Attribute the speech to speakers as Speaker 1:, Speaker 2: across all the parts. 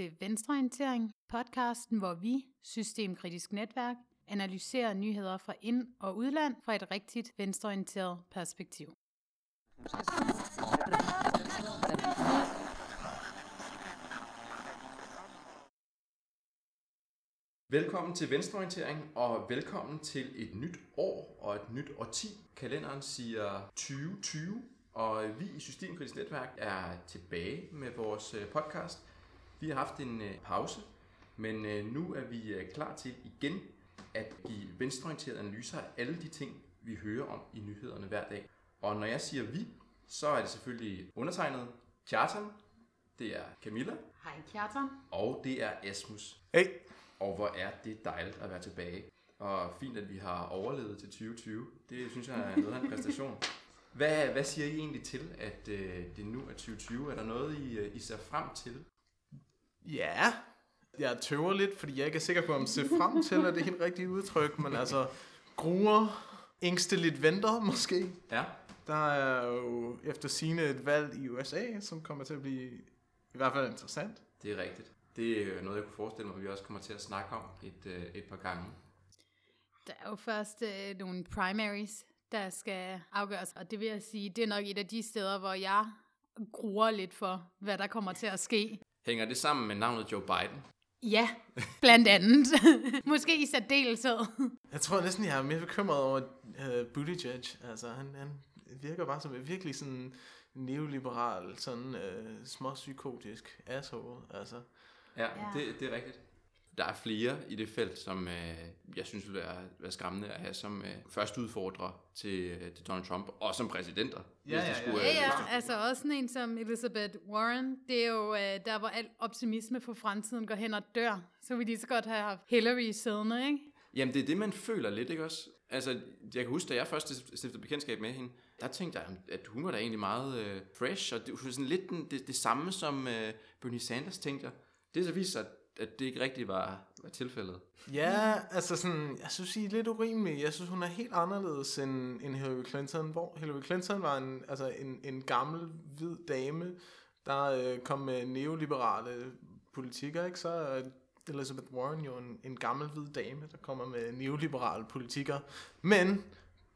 Speaker 1: Til Venstreorientering, podcasten, hvor vi, Systemkritisk Netværk, analyserer nyheder fra ind- og udland fra et rigtigt venstreorienteret perspektiv.
Speaker 2: Velkommen til Venstreorientering, og velkommen til et nyt år og et nyt årti. Kalenderen siger 2020, og vi i Systemkritisk Netværk er tilbage med vores øh, podcast. Vi har haft en øh, pause, men øh, nu er vi klar til igen at give venstreorienterede analyser af alle de ting, vi hører om i nyhederne hver dag. Og når jeg siger vi, så er det selvfølgelig undertegnet Kjartan, det er Camilla,
Speaker 1: Hej Kjartan.
Speaker 2: og det er Asmus.
Speaker 3: Hey.
Speaker 2: Og hvor er det dejligt at være tilbage. Og fint, at vi har overlevet til 2020. Det synes jeg er noget af en præstation. Hvad, hvad siger I egentlig til, at øh, det nu er 2020? Er der noget, I, øh, I ser frem til?
Speaker 3: Ja, jeg tøver lidt, fordi jeg ikke er sikker på, om se frem til er det helt rigtige udtryk, men altså, gruer, ængsteligt venter måske.
Speaker 2: Ja,
Speaker 3: Der er jo efter sine et valg i USA, som kommer til at blive i hvert fald interessant.
Speaker 2: det er rigtigt. Det er noget, jeg kunne forestille mig, at vi også kommer til at snakke om et, øh, et par gange.
Speaker 1: Der er jo først øh, nogle primaries, der skal afgøres, og det vil jeg sige, det er nok et af de steder, hvor jeg gruer lidt for, hvad der kommer til at ske.
Speaker 2: Hænger det sammen med navnet Joe Biden?
Speaker 1: Ja, blandt andet. Måske i særdeleshed.
Speaker 3: Jeg tror næsten, jeg er mere bekymret over uh, Buttigieg. Altså, han, han virker bare som en virkelig sådan neoliberal, sådan uh, småpsykotisk asshole. Altså,
Speaker 2: Ja,
Speaker 1: Ja.
Speaker 2: ja. Det, det er rigtigt. Der er flere i det felt, som øh, jeg synes vil være, være skræmmende at have som øh, første udfordrer til, øh, til Donald Trump, og som præsidenter.
Speaker 3: Ja, ja, ja.
Speaker 2: skulle,
Speaker 1: Ja,
Speaker 2: øh,
Speaker 1: ja,
Speaker 2: det-
Speaker 1: altså også sådan en som Elizabeth Warren, det er jo øh, der, hvor al optimisme for fremtiden går hen og dør. Så ville de så godt have haft Hillary siddende, ikke?
Speaker 2: Jamen, det er det, man føler lidt, ikke også? Altså, jeg kan huske, da jeg først stiftede bekendtskab med hende, der tænkte jeg, at hun var da egentlig meget øh, fresh, og det var sådan lidt den, det, det samme som øh, Bernie Sanders, tænkte jeg. Det så viste sig, at, at det ikke rigtigt var, var tilfældet.
Speaker 3: Ja, altså sådan, jeg synes, I er lidt urimelig. Jeg synes, hun er helt anderledes end, end Hillary Clinton, hvor Hillary Clinton var en, altså en, en gammel, hvid dame, der øh, kom med neoliberale politikker, ikke? Så er Elizabeth Warren jo en, en gammel, hvid dame, der kommer med neoliberale politikker, men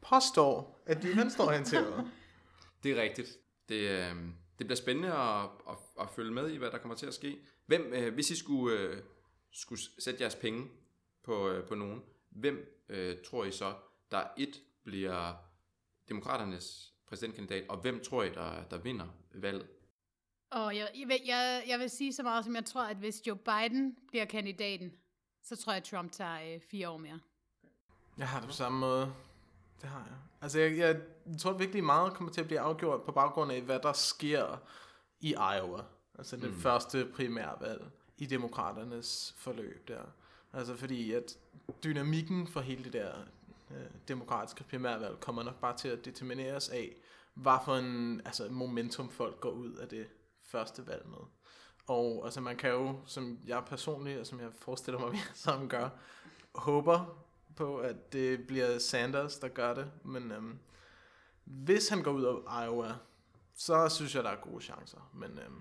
Speaker 3: påstår, at de er venstreorienterede.
Speaker 2: Det er rigtigt. Det, øh, det bliver spændende at, at, at følge med i, hvad der kommer til at ske. Hvem, øh, hvis I skulle, øh, skulle sætte jeres penge på, øh, på nogen, hvem øh, tror I så, der et bliver demokraternes præsidentkandidat, og hvem tror I, der, der vinder valget?
Speaker 1: Og jeg, jeg, vil, jeg, jeg vil sige så meget, som jeg tror, at hvis Joe Biden bliver kandidaten, så tror jeg, at Trump tager øh, fire år mere.
Speaker 3: Jeg har det på samme måde. Det har jeg. Altså, jeg, jeg tror virkelig meget kommer til at blive afgjort på baggrund af, hvad der sker i Iowa. Altså det mm. første primærvalg i demokraternes forløb der. Altså fordi, at dynamikken for hele det der øh, demokratiske primærvalg kommer nok bare til at determineres af, hvad for en altså, momentum folk går ud af det første valg med. Og altså man kan jo, som jeg personligt, og som jeg forestiller mig, vi sammen gør, håber på, at det bliver Sanders, der gør det. Men øhm, hvis han går ud af Iowa, så synes jeg, der er gode chancer. Men øhm,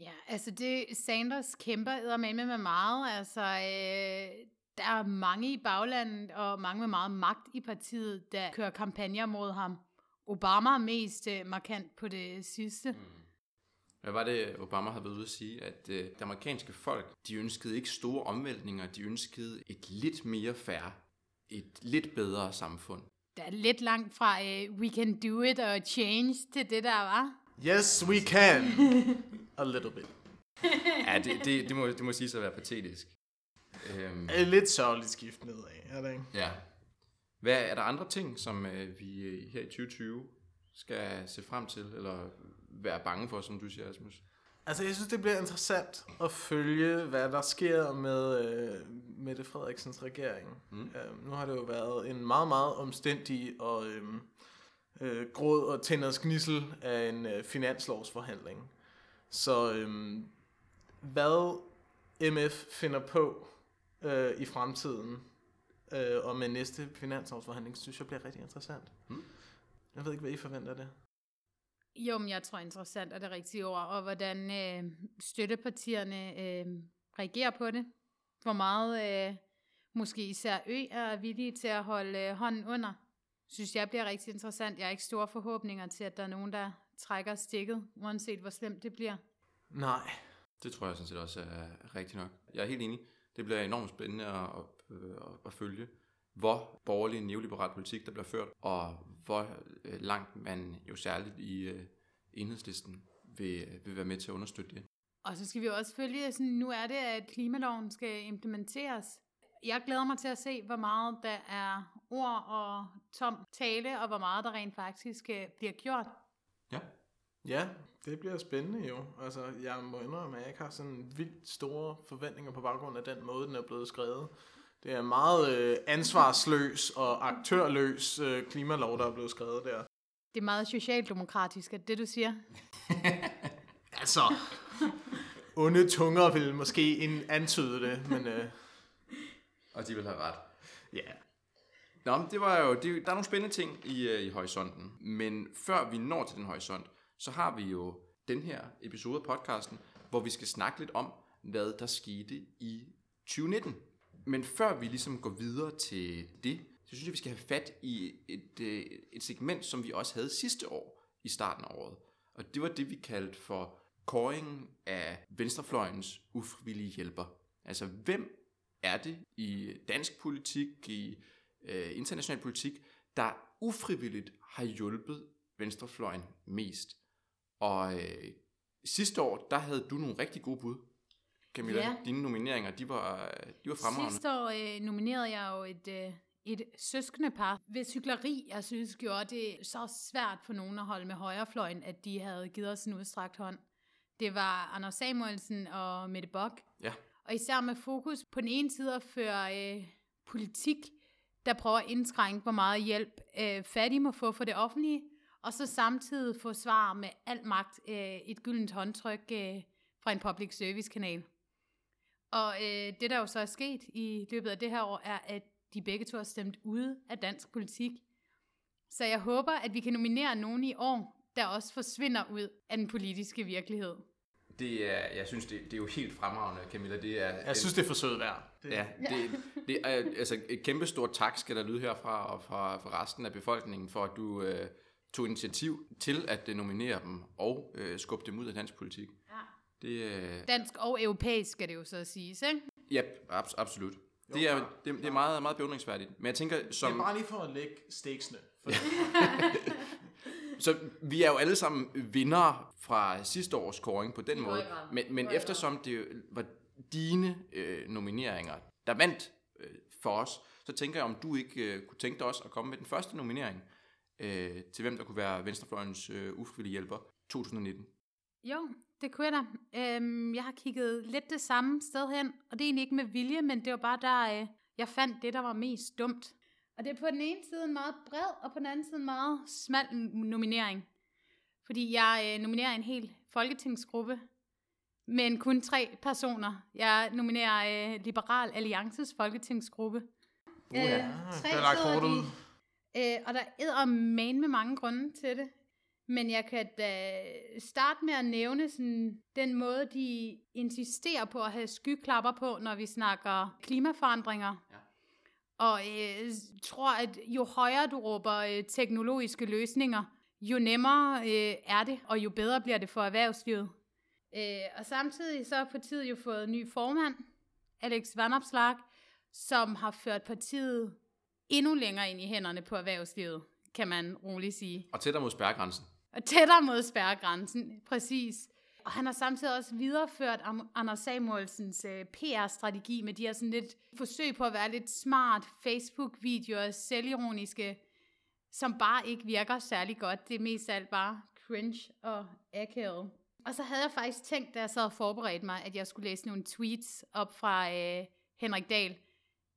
Speaker 1: Ja, altså det Sanders kæmper eddermame med meget. Altså, øh, der er mange i baglandet, og mange med meget magt i partiet, der kører kampagner mod ham. Obama mest øh, markant på det sidste.
Speaker 2: Hvad var det, Obama havde været ude at sige? At øh, det amerikanske folk, de ønskede ikke store omvæltninger, de ønskede et lidt mere fair, et lidt bedre samfund.
Speaker 1: Der er lidt langt fra øh, we can do it og change til det der var.
Speaker 3: Yes, we can. A little bit.
Speaker 2: Ja, det, det, det, må, det må sige sig at være patetisk. Øhm,
Speaker 3: Et lidt sørgeligt skift nedad, er det ikke?
Speaker 2: ja. Hvad er der andre ting, som øh, vi øh, her i 2020 skal se frem til, eller være bange for, som du siger, Asmus?
Speaker 3: Altså, jeg synes, det bliver interessant at følge, hvad der sker med øh, Mette Frederiksens regering. Mm. Øh, nu har det jo været en meget, meget omstændig og øh, øh, gråd og tænders gnissel af en øh, finanslovsforhandling. Så øh, hvad MF finder på øh, i fremtiden øh, og med næste finanslovsforhandling, synes jeg bliver rigtig interessant. Mm. Jeg ved ikke, hvad I forventer det.
Speaker 1: Jo, men jeg tror interessant er det rigtige ord, og hvordan øh, støttepartierne øh, reagerer på det. Hvor meget øh, måske især Ø er villige til at holde øh, hånden under. Synes jeg bliver rigtig interessant. Jeg har ikke store forhåbninger til, at der er nogen, der trækker stikket, uanset hvor slemt det bliver.
Speaker 3: Nej.
Speaker 2: Det tror jeg sådan set også er rigtigt nok. Jeg er helt enig. Det bliver enormt spændende at, at, at følge, hvor borgerlig neoliberal politik der bliver ført, og hvor øh, langt man jo særligt i øh, enhedslisten vil, vil være med til at understøtte det.
Speaker 1: Og så skal vi også følge, sådan, nu er det, at klimaloven skal implementeres. Jeg glæder mig til at se, hvor meget der er ord og tom tale, og hvor meget der rent faktisk øh, bliver gjort.
Speaker 2: Ja.
Speaker 3: Ja, det bliver spændende jo. Altså, jeg må indrømme, at jeg ikke har sådan vildt store forventninger på baggrund af den måde, den er blevet skrevet. Det er meget øh, ansvarsløs og aktørløs øh, klimalov, der er blevet skrevet der.
Speaker 1: Det er meget socialdemokratisk, at det du siger.
Speaker 3: altså, onde tunger vil måske en antyde det, men... Øh,
Speaker 2: og de vil have ret.
Speaker 3: Ja. Yeah.
Speaker 2: Nå, men det var jo, det, der er nogle spændende ting i, øh, i horisonten. Men før vi når til den horisont, så har vi jo den her episode af podcasten, hvor vi skal snakke lidt om, hvad der skete i 2019. Men før vi ligesom går videre til det, så synes jeg, vi skal have fat i et, øh, et segment, som vi også havde sidste år i starten af året. Og det var det, vi kaldte for kåringen af venstrefløjens ufrivillige hjælper. Altså, hvem er det i dansk politik, i øh, international politik, der ufrivilligt har hjulpet venstrefløjen mest? Og øh, sidste år, der havde du nogle rigtig gode bud. Camilla, ja. dine nomineringer, de var, de var fremragende.
Speaker 1: Sidste år øh, nominerede jeg jo et, øh, et søskende par, hvis hyggeleri, jeg synes, gjorde det så svært for nogen at holde med højrefløjen, at de havde givet os en udstrakt hånd. Det var Anders Samuelsen og Mette Bock.
Speaker 2: Ja.
Speaker 1: Og især med fokus på den ene side at føre øh, politik, der prøver at indskrænke, hvor meget hjælp øh, fattige må få for det offentlige, og så samtidig få svar med al magt øh, et gyldent håndtryk øh, fra en public service kanal. Og øh, det, der jo så er sket i løbet af det her år, er, at de begge to har stemt ude af dansk politik. Så jeg håber, at vi kan nominere nogen i år, der også forsvinder ud af den politiske virkelighed.
Speaker 2: Det er, jeg synes, det, det er jo helt fremragende, Camilla. Det er,
Speaker 3: jeg synes, det er for sødt værd.
Speaker 2: Det. Ja, det, det er, altså et kæmpe stort tak skal der lyde herfra og fra, fra resten af befolkningen, for at du øh, tog initiativ til at nominere dem og øh, skubbe dem ud af dansk politik.
Speaker 1: Ja.
Speaker 2: Det, øh...
Speaker 1: Dansk og europæisk skal det jo så siges, ikke?
Speaker 2: Ja, ab- absolut. Jo, det er, det, det er meget, meget beundringsværdigt. Men jeg tænker, som...
Speaker 3: Det er bare lige for at lægge stakesene. For
Speaker 2: så vi er jo alle sammen vinder fra sidste års scoring på den måde. Men, men eftersom det var dine øh, nomineringer, der vandt øh, for os, så tænker jeg, om du ikke øh, kunne tænke dig også at komme med den første nominering øh, til hvem der kunne være Venstrefløjens øh, ufrivillige hjælper 2019.
Speaker 1: Jo, det kunne jeg da. Øhm, jeg har kigget lidt det samme sted hen, og det er egentlig ikke med vilje, men det var bare der, øh, jeg fandt det, der var mest dumt. Og det er på den ene side en meget bred, og på den anden side en meget smal nominering. Fordi jeg øh, nominerer en hel folketingsgruppe, men kun tre personer. Jeg nominerer øh, Liberal Alliances folketingsgruppe.
Speaker 3: Uh, ja. øh, tre det er kort ud.
Speaker 1: Øh, og der er man med mange grunde til det. Men jeg kan da starte med at nævne sådan, den måde, de insisterer på at have skyklapper på, når vi snakker klimaforandringer. Ja. Og øh, tror, at jo højere du råber øh, teknologiske løsninger, jo nemmere øh, er det, og jo bedre bliver det for erhvervslivet. Øh, og samtidig så har partiet jo fået en ny formand, Alex Vanopslag, som har ført partiet endnu længere ind i hænderne på erhvervslivet, kan man roligt sige.
Speaker 2: Og tættere mod spærregrænsen.
Speaker 1: Og tættere mod spærregrænsen, præcis. og han har samtidig også videreført Anders Samuelsens øh, PR-strategi med de her sådan lidt forsøg på at være lidt smart Facebook-videoer, selvironiske, som bare ikke virker særlig godt. Det er mest alt bare cringe og akavet. Og så havde jeg faktisk tænkt, da jeg sad og forberedte mig, at jeg skulle læse nogle tweets op fra øh, Henrik Dahl.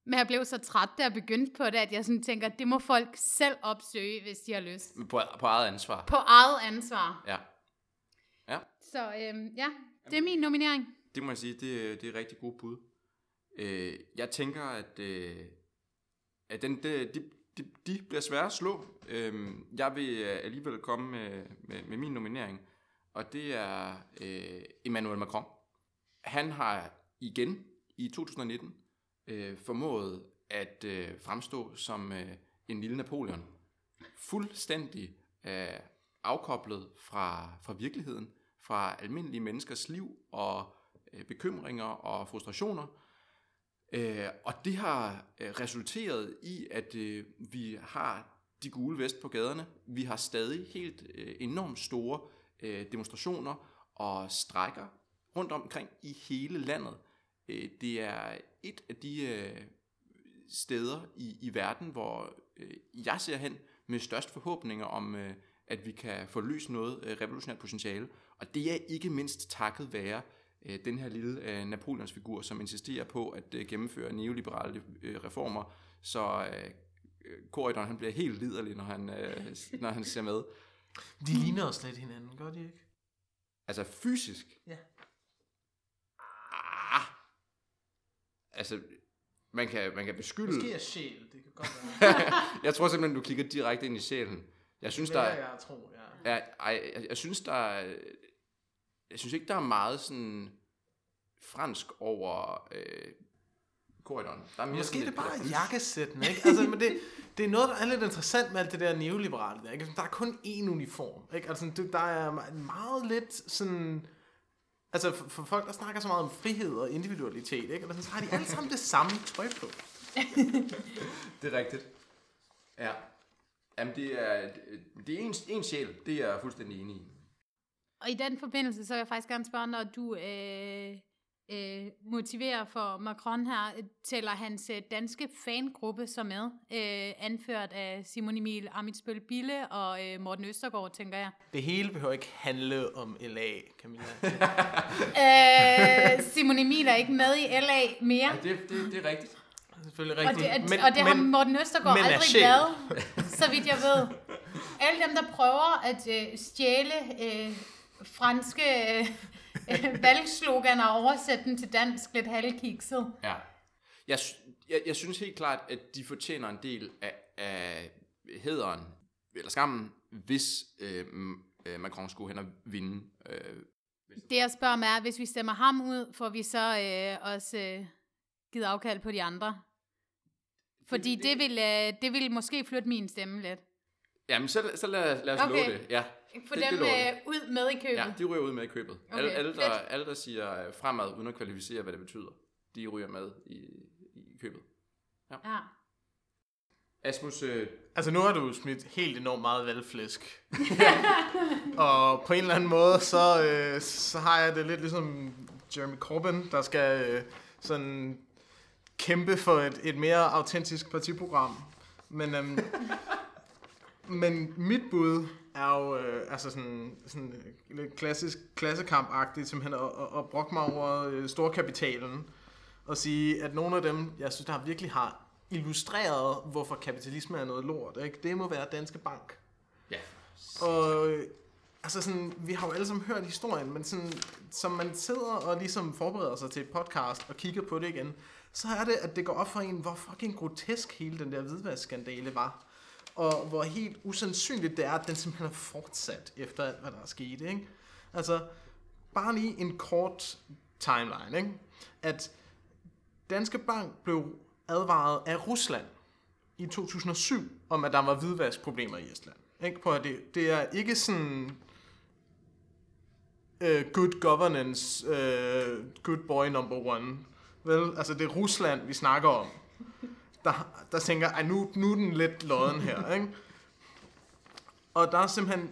Speaker 1: Men jeg blev så træt, da jeg begyndte på det, at jeg sådan tænker, det må folk selv opsøge, hvis de har lyst.
Speaker 2: På, på eget ansvar.
Speaker 1: På eget ansvar.
Speaker 2: Ja. Ja,
Speaker 1: Så øhm, ja, det er min nominering.
Speaker 2: det må jeg sige, det, det er rigtig god bud. Øh, jeg tænker, at, øh, at den, de, de, de, de bliver svære at slå. Øh, jeg vil øh, alligevel komme med, med, med min nominering, og det er øh, Emmanuel Macron. Han har igen i 2019 øh, formået at øh, fremstå som øh, en lille Napoleon. Fuldstændig øh, afkoblet fra, fra virkeligheden, fra almindelige menneskers liv og øh, bekymringer og frustrationer. Øh, og det har øh, resulteret i, at øh, vi har de gule vest på gaderne. Vi har stadig helt øh, enormt store øh, demonstrationer og strækker rundt omkring i hele landet. Øh, det er et af de øh, steder i, i verden, hvor øh, jeg ser hen med størst forhåbninger om, øh, at vi kan få løst noget øh, revolutionært potentiale. Og det er ikke mindst takket være øh, den her lille øh, Napoleons figur, som insisterer på at øh, gennemføre neoliberale øh, reformer, så øh, øh Corridon han bliver helt liderlig, når han, øh, når han ser med.
Speaker 3: De ligner også lidt hinanden, gør de ikke?
Speaker 2: Altså fysisk.
Speaker 3: Ja.
Speaker 2: Ah, altså, man kan, man kan beskylde...
Speaker 3: Måske er sjæl, det kan godt være.
Speaker 2: jeg tror simpelthen, du kigger direkte ind i sjælen. Jeg synes, der
Speaker 3: det
Speaker 2: er...
Speaker 3: er, jeg tror, ja.
Speaker 2: Ja, ej, jeg, jeg synes, der er, Jeg synes ikke, der er meget sådan fransk over øh, korridoren. Der er mere
Speaker 3: Måske det er bare
Speaker 2: pædagogik.
Speaker 3: jakkesætten, ikke? Altså, men det, det er noget, der er lidt interessant med alt det der neoliberale der, ikke? Der er kun én uniform, ikke? Altså, det, der er me- meget lidt sådan... Altså, for, folk, der snakker så meget om frihed og individualitet, ikke? Sådan, så har de alle sammen det samme tøj på.
Speaker 2: Det er rigtigt. Ja. Jamen, det er, det er en, en sjæl, det er jeg fuldstændig enig i.
Speaker 1: Og i den forbindelse, så vil jeg faktisk gerne spørge, når du øh, øh, motiverer for Macron her, øh, tæller hans øh, danske fangruppe så med, øh, anført af Simon Emil Amitsbøl Bille og øh, Morten Østergaard, tænker jeg.
Speaker 3: Det hele behøver ikke handle om LA, Camilla.
Speaker 1: øh, Simon Emil er ikke med i LA mere,
Speaker 2: Ja, det, det, det er rigtigt.
Speaker 3: Det er selvfølgelig
Speaker 1: og
Speaker 3: rigtigt.
Speaker 1: det, men, og det har Morten Østergaard
Speaker 3: men er
Speaker 1: aldrig
Speaker 3: sjæl.
Speaker 1: været, så vidt jeg ved. Alle dem, der prøver at øh, stjæle øh, franske øh, valgsloganer og oversætte dem til dansk lidt halvkikset.
Speaker 2: Ja. Jeg, jeg, jeg synes helt klart, at de fortjener en del af, af hederen, eller skammen, hvis øh, øh, Macron skulle hen og vinde. Øh,
Speaker 1: Det jeg spørger mig er, hvis vi stemmer ham ud, får vi så øh, også øh, givet afkald på de andre? Fordi
Speaker 2: det-
Speaker 1: det, vil, øh, det vil måske flytte min stemme lidt.
Speaker 2: jamen, så, så lad, lad os
Speaker 1: Okay.
Speaker 2: love det. Ja,
Speaker 1: Få
Speaker 2: Det-
Speaker 1: dem
Speaker 2: det
Speaker 1: øh, ud med i købet.
Speaker 2: ja, de ryger ud med i købet.
Speaker 1: Okay,
Speaker 2: alle, alle, der, alle, der siger fremad, uden at kvalificere, hvad det betyder, de ryger med i, i købet.
Speaker 1: ja.
Speaker 2: Asmus, øh,
Speaker 3: Altså nu har du smidt helt enormt meget valgflæsk. og på en eller anden måde, så, øh, så har jeg det lidt ligesom Jeremy Corbyn, der skal øh, sådan kæmpe for et, et mere autentisk partiprogram. Men, øhm, men mit bud er jo øh, altså sådan, sådan øh, lidt klassisk klassekamp-agtigt, simpelthen at, at, at brokke mig over øh, storkapitalen og sige, at nogle af dem, jeg synes, der virkelig har illustreret, hvorfor kapitalisme er noget lort, ikke? det må være Danske Bank.
Speaker 2: ja.
Speaker 3: Og øh, altså sådan, vi har jo alle sammen hørt historien, men sådan, som man sidder og ligesom forbereder sig til et podcast og kigger på det igen, så er det, at det går op for en, hvor fucking grotesk hele den der hvidvaskskandale var. Og hvor helt usandsynligt det er, at den simpelthen er fortsat efter alt, hvad der er sket. Ikke? Altså, bare lige en kort timeline. Ikke? At Danske Bank blev advaret af Rusland i 2007 om, at der var hvidvaskproblemer i Estland. Ikke? Prøv at det, det er ikke sådan uh, good governance, uh, good boy number one. Vel, altså det er Rusland, vi snakker om. Der, der tænker, at nu, nu er den lidt lodden her. Ikke? Og der er simpelthen,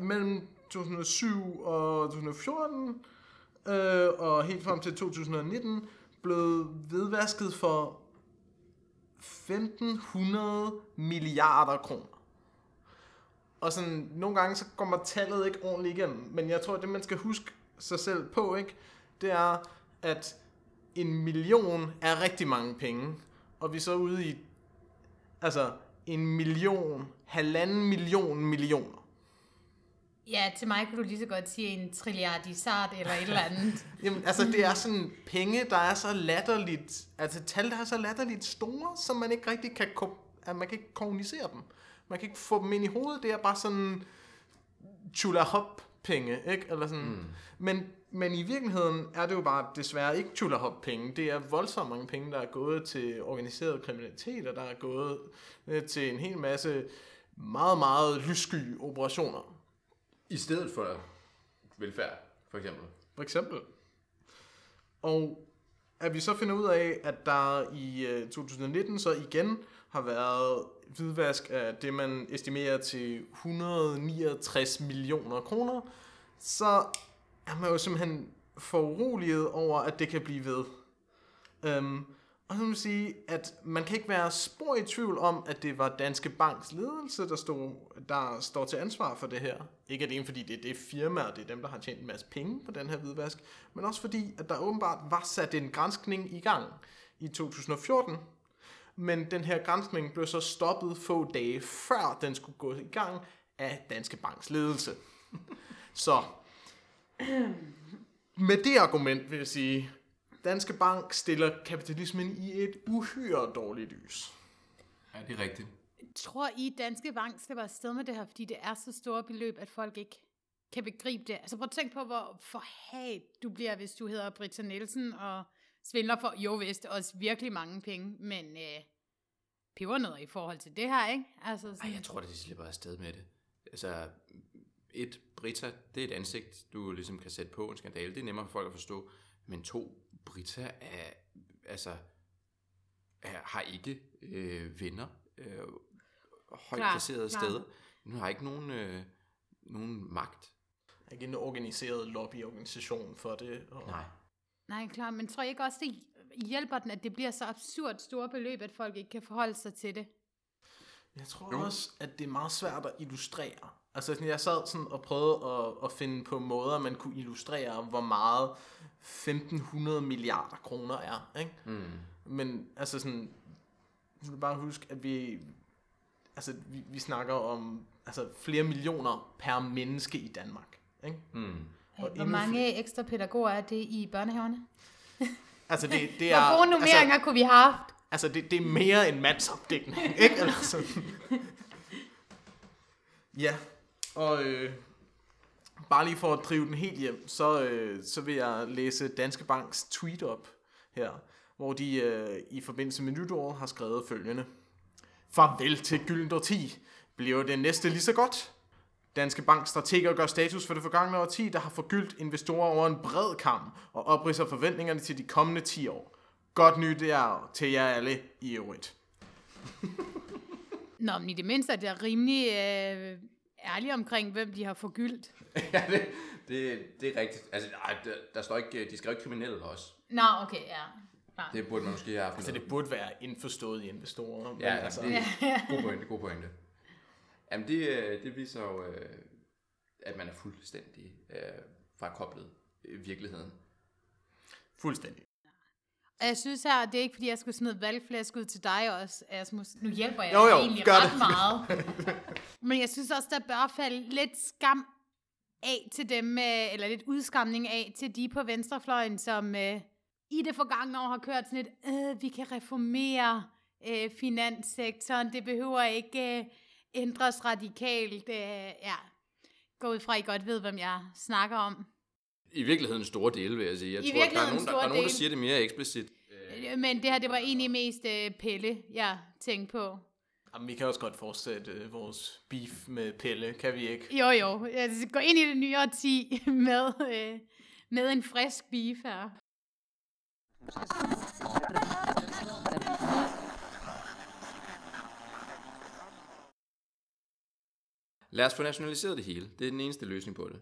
Speaker 3: mellem 2007 og 2014, øh, og helt frem til 2019, blevet vedvasket for 1500 milliarder kroner. Og sådan, nogle gange så kommer tallet ikke ordentligt igennem, men jeg tror, at det man skal huske sig selv på, ikke, det er, at en million er rigtig mange penge, og vi er så ude i, altså, en million, halvanden million millioner.
Speaker 1: Ja, til mig kunne du lige så godt sige en trilliardisart eller et eller andet.
Speaker 3: Jamen, altså, det er sådan penge, der er så latterligt, altså tal, der er så latterligt store, som man ikke rigtig kan, at man kan ikke kommunicere dem. Man kan ikke få dem ind i hovedet, det er bare sådan chula hop penge, ikke? Eller sådan. Mm. Men, men i virkeligheden er det jo bare desværre ikke chula hop penge. Det er voldsomt mange penge, der er gået til organiseret kriminalitet, og der er gået øh, til en hel masse meget, meget lyssky operationer.
Speaker 2: I stedet for velfærd, for eksempel.
Speaker 3: For eksempel. Og at vi så finder ud af, at der i øh, 2019 så igen har været hvidvask af det, man estimerer til 169 millioner kroner, så er man jo simpelthen foruroliget over, at det kan blive ved. Øhm, og så vil sige, at man kan ikke være spor i tvivl om, at det var Danske Banks ledelse, der, stod, der står til ansvar for det her. Ikke alene fordi det er det firma, og det er dem, der har tjent en masse penge på den her hvidvask, men også fordi, at der åbenbart var sat en granskning i gang i 2014, men den her granskning blev så stoppet få dage før den skulle gå i gang af Danske Banks ledelse. Så med det argument vil jeg sige, Danske Bank stiller kapitalismen i et uhyre dårligt lys.
Speaker 2: Ja, det er rigtigt.
Speaker 1: Tror I, Danske Bank slipper afsted med det her, fordi det er så store beløb, at folk ikke kan begribe det? Altså prøv at tænke på, hvor forhat du bliver, hvis du hedder Britta Nielsen og svindler for, jo vist, også virkelig mange penge, men øh, pebernødder i forhold til det her, ikke? Altså sådan,
Speaker 2: Ej, jeg tror, at de slipper afsted med det. Altså, et, Brita, det er et ansigt, du ligesom kan sætte på en skandale. Det er nemmere for folk at forstå. Men to, Brita er, altså, er, har ikke øh, venner øh, højt
Speaker 1: Klar,
Speaker 2: placerede
Speaker 1: klar.
Speaker 2: steder. Nu har ikke nogen, øh, nogen magt.
Speaker 3: Ikke en organiseret lobbyorganisation for det. Og
Speaker 2: Nej.
Speaker 1: Nej, klar, men tror I ikke også, det hjælper den, at det bliver så absurd store beløb, at folk ikke kan forholde sig til det?
Speaker 3: Jeg tror jo. også, at det er meget svært at illustrere. Altså, sådan, jeg sad sådan og prøvede at, at finde på måder, man kunne illustrere, hvor meget 1500 milliarder kroner er. Ikke?
Speaker 2: Mm.
Speaker 3: Men altså sådan, du skal bare huske, at vi, altså, vi, vi snakker om altså, flere millioner per menneske i Danmark. Ikke?
Speaker 2: Mm.
Speaker 3: Og
Speaker 1: Hvor mange ekstra pædagoger er det i børnehaverne?
Speaker 3: Altså, det, det er,
Speaker 1: Hvor gode nummeringer
Speaker 3: altså,
Speaker 1: kunne vi have haft?
Speaker 3: altså det, det er mere en mandsopdækning, ikke? Eller sådan. Ja, og øh, bare lige for at drive den helt hjem, så, øh, så vil jeg læse Danske Banks tweet op her, hvor de øh, i forbindelse med nytår har skrevet følgende. Farvel til gyldent årti. Bliver det næste lige så godt? Danske Bank strateger gør status for det forgangne årti, der har forgyldt investorer over en bred kamp og opridser forventningerne til de kommende 10 år. Godt nyt er til jer alle i øvrigt.
Speaker 1: Nå, men i det mindste er det rimelig øh, ærlig omkring, hvem de har forgyldt.
Speaker 2: ja, det, det, det er rigtigt. Altså, der, der står ikke, de skrev ikke kriminelle også.
Speaker 1: Nå, okay, ja. Klar.
Speaker 2: Det burde man måske have haft.
Speaker 3: Altså det burde være indforstået i investorer. Men
Speaker 2: Ja,
Speaker 3: altså,
Speaker 2: det er god pointe, god pointe. Jamen, det, øh, det viser jo, øh, at man er fuldstændig øh, frakoblet virkeligheden.
Speaker 3: fuldstændig.
Speaker 1: Og jeg synes her, det er ikke fordi, jeg skulle smide valgflæsk ud til dig også, Asmus. Nu hjælper jeg
Speaker 3: Jo, jo,
Speaker 1: egentlig ret
Speaker 3: det.
Speaker 1: meget. Men jeg synes også, der bør falde lidt skam af til dem, øh, eller lidt udskamning af til de på venstrefløjen, som øh, i det forgangne år har kørt sådan et, øh, vi kan reformere øh, finanssektoren, det behøver ikke øh, ændres radikalt. Øh, ja, gå ud fra, at I godt ved, hvem jeg snakker om.
Speaker 2: I virkeligheden store dele, vil jeg sige. Jeg
Speaker 1: I
Speaker 2: tror, der er nogen, der,
Speaker 1: store
Speaker 2: der, er nogen, der siger det mere eksplicit.
Speaker 1: Øh, Men det her, det var egentlig mest øh, Pelle, jeg tænkte på.
Speaker 3: Jamen, vi kan også godt fortsætte øh, vores beef med Pelle, kan vi ikke?
Speaker 1: Jo, jo. Jeg skal gå ind i det nye årti med, øh, med en frisk beef her.
Speaker 2: Lad os få nationaliseret det hele. Det er den eneste løsning på det.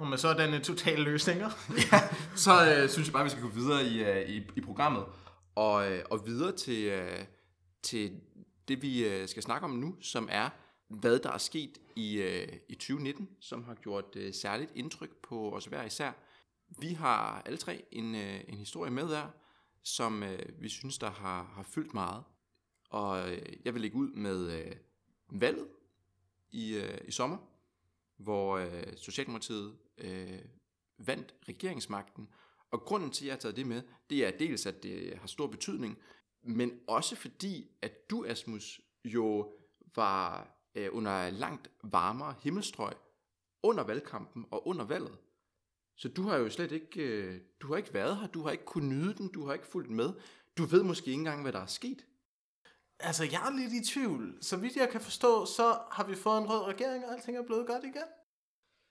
Speaker 3: Og med sådanne totale løsninger.
Speaker 2: Så øh, synes jeg bare, vi skal gå videre i, øh, i, i programmet. Og, øh, og videre til, øh, til det, vi øh, skal snakke om nu, som er, hvad der er sket i, øh, i 2019, som har gjort øh, særligt indtryk på os hver især. Vi har alle tre en, øh, en historie med der, som øh, vi synes, der har, har fyldt meget. Og øh, jeg vil lægge ud med øh, valget i, øh, i sommer, hvor øh, Socialdemokratiet øh, vandt regeringsmagten. Og grunden til, at jeg har taget det med, det er dels, at det har stor betydning, men også fordi, at du, Asmus, jo var øh, under langt varmere himmelstrøg under valgkampen og under valget. Så du har jo slet ikke, øh, du har ikke været her, du har ikke kunnet nyde den, du har ikke fulgt med. Du ved måske ikke engang, hvad der er sket.
Speaker 3: Altså, jeg er lidt i tvivl. Så vidt jeg kan forstå, så har vi fået en rød regering, og alting er blevet godt igen.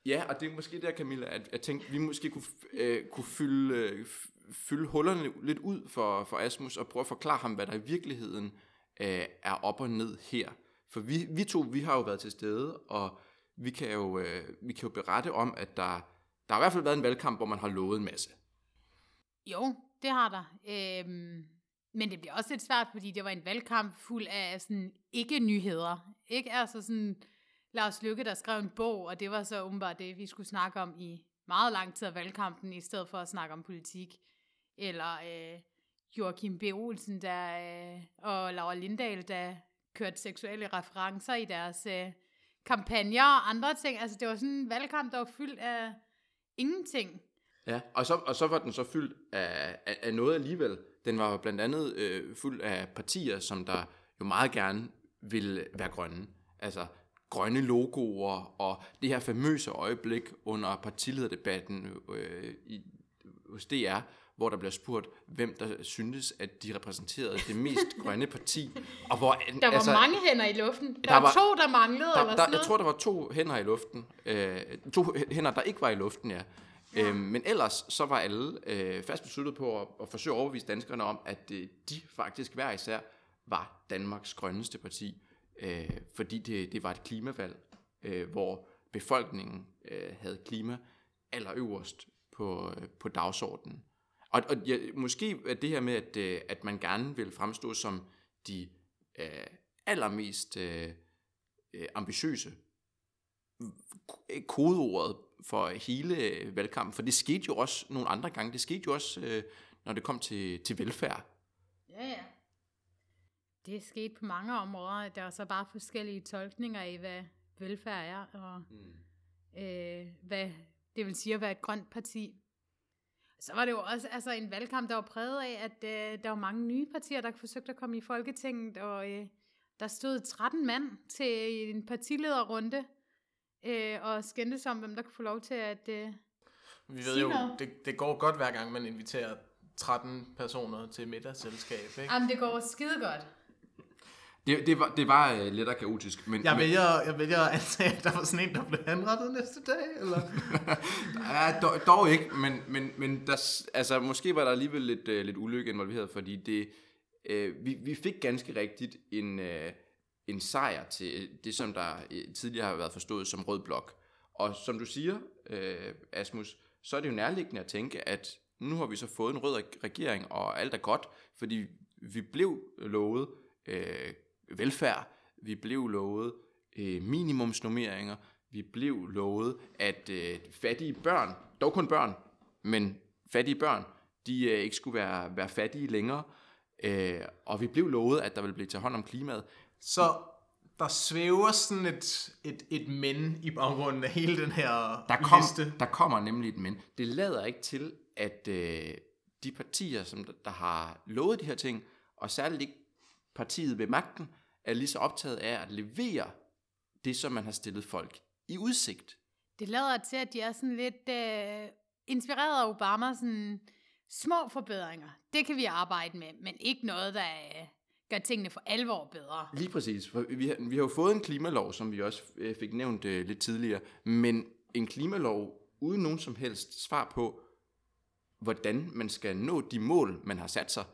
Speaker 2: Ja, og det er måske der, Camilla, at jeg tænkte, vi måske kunne, øh, kunne fylde, øh, fylde hullerne lidt ud for, for Asmus, og prøve at forklare ham, hvad der i virkeligheden øh, er op og ned her. For vi, vi to, vi har jo været til stede, og vi kan jo, øh, vi kan jo berette om, at der, der har i hvert fald været en valgkamp, hvor man har lovet en masse.
Speaker 1: Jo, det har der. Øhm, men det bliver også lidt svært, fordi det var en valgkamp fuld af sådan ikke-nyheder. Ikke altså sådan Lars Lykke, der skrev en bog, og det var så åbenbart det, vi skulle snakke om i meget lang tid af valgkampen, i stedet for at snakke om politik. Eller øh, Joachim B. Olsen der, øh, og Laura Lindahl, der kørte seksuelle referencer i deres øh, kampagner og andre ting. Altså det var sådan en valgkamp, der var fyldt af ingenting.
Speaker 2: Ja, og så, og så var den så fyldt af, af, af noget alligevel. Den var blandt andet øh, fuld af partier, som der jo meget gerne ville være grønne. Altså grønne logoer og det her famøse øjeblik under partilederdebatten øh, i, hos DR, hvor der bliver spurgt, hvem der syntes, at de repræsenterede det mest grønne parti. Og hvor,
Speaker 1: Der var altså, mange hænder i luften. Der, der var, var to, der manglede,
Speaker 2: der,
Speaker 1: eller
Speaker 2: der,
Speaker 1: sådan
Speaker 2: Jeg
Speaker 1: noget.
Speaker 2: tror, der var to hænder i luften. Øh, to hænder, der ikke var i luften, ja. ja. Øhm, men ellers så var alle øh, fast besluttet på at, at forsøge at overbevise danskerne om, at øh, de faktisk hver især var Danmarks grønneste parti. Øh, fordi det, det var et klimavalg, øh, hvor befolkningen øh, havde klima allerøverst på, øh, på dagsordenen. Og, og ja, måske er det her med, at, øh, at man gerne vil fremstå som de øh, allermest øh, øh ambitiøse kodeordet for hele øh, valgkampen, for det skete jo også nogle andre gange. Det skete jo også, øh, når det kom til, til velfærd.
Speaker 1: Ja, ja. Det er sket på mange områder. Der er så bare forskellige tolkninger af, hvad velfærd er, og mm. øh, hvad det vil sige at være et grønt parti. Så var det jo også altså, en valgkamp, der var præget af, at øh, der var mange nye partier, der forsøgte at komme i Folketinget, og øh, der stod 13 mand til en partilederrunde, øh, og skændtes om, hvem der kunne få lov til at... Øh,
Speaker 3: Vi ved jo,
Speaker 1: noget.
Speaker 3: det, det går godt hver gang, man inviterer 13 personer til middagsselskab, ikke?
Speaker 1: jamen, det går skide godt.
Speaker 2: Det, det var, det var øh, lidt og kaotisk, men,
Speaker 3: Jeg
Speaker 2: men
Speaker 3: vælger, jeg vælger at antage, at der var sådan en, der blev henrettet næste dag, eller?
Speaker 2: ja, dog, dog ikke, men, men, men der, altså, måske var der alligevel lidt, øh, lidt ulykke involveret, fordi det, øh, vi, vi fik ganske rigtigt en, øh, en sejr til det, som der øh, tidligere har været forstået som rød blok. Og som du siger, øh, Asmus, så er det jo nærliggende at tænke, at nu har vi så fået en rød reg- regering, og alt er godt, fordi vi blev lovet øh, velfærd, vi blev lovet øh, minimumsnummeringer, vi blev lovet, at øh, fattige børn, dog kun børn, men fattige børn, de øh, ikke skulle være, være fattige længere, øh, og vi blev lovet, at der ville blive taget hånd om klimaet.
Speaker 3: Så der svæver sådan et, et, et men i baggrunden af hele den her
Speaker 2: Der, kom,
Speaker 3: liste.
Speaker 2: der kommer nemlig et men. Det lader ikke til, at øh, de partier, som der, der har lovet de her ting, og særligt ikke partiet ved magten, er lige så optaget af at levere det, som man har stillet folk i udsigt.
Speaker 1: Det lader til, at de er sådan lidt øh, inspireret af Obama, sådan små forbedringer. Det kan vi arbejde med, men ikke noget, der øh, gør tingene for alvor bedre.
Speaker 2: Lige præcis. For vi, har, vi har jo fået en klimalov, som vi også øh, fik nævnt øh, lidt tidligere, men en klimalov uden nogen som helst svar på, hvordan man skal nå de mål, man har sat sig.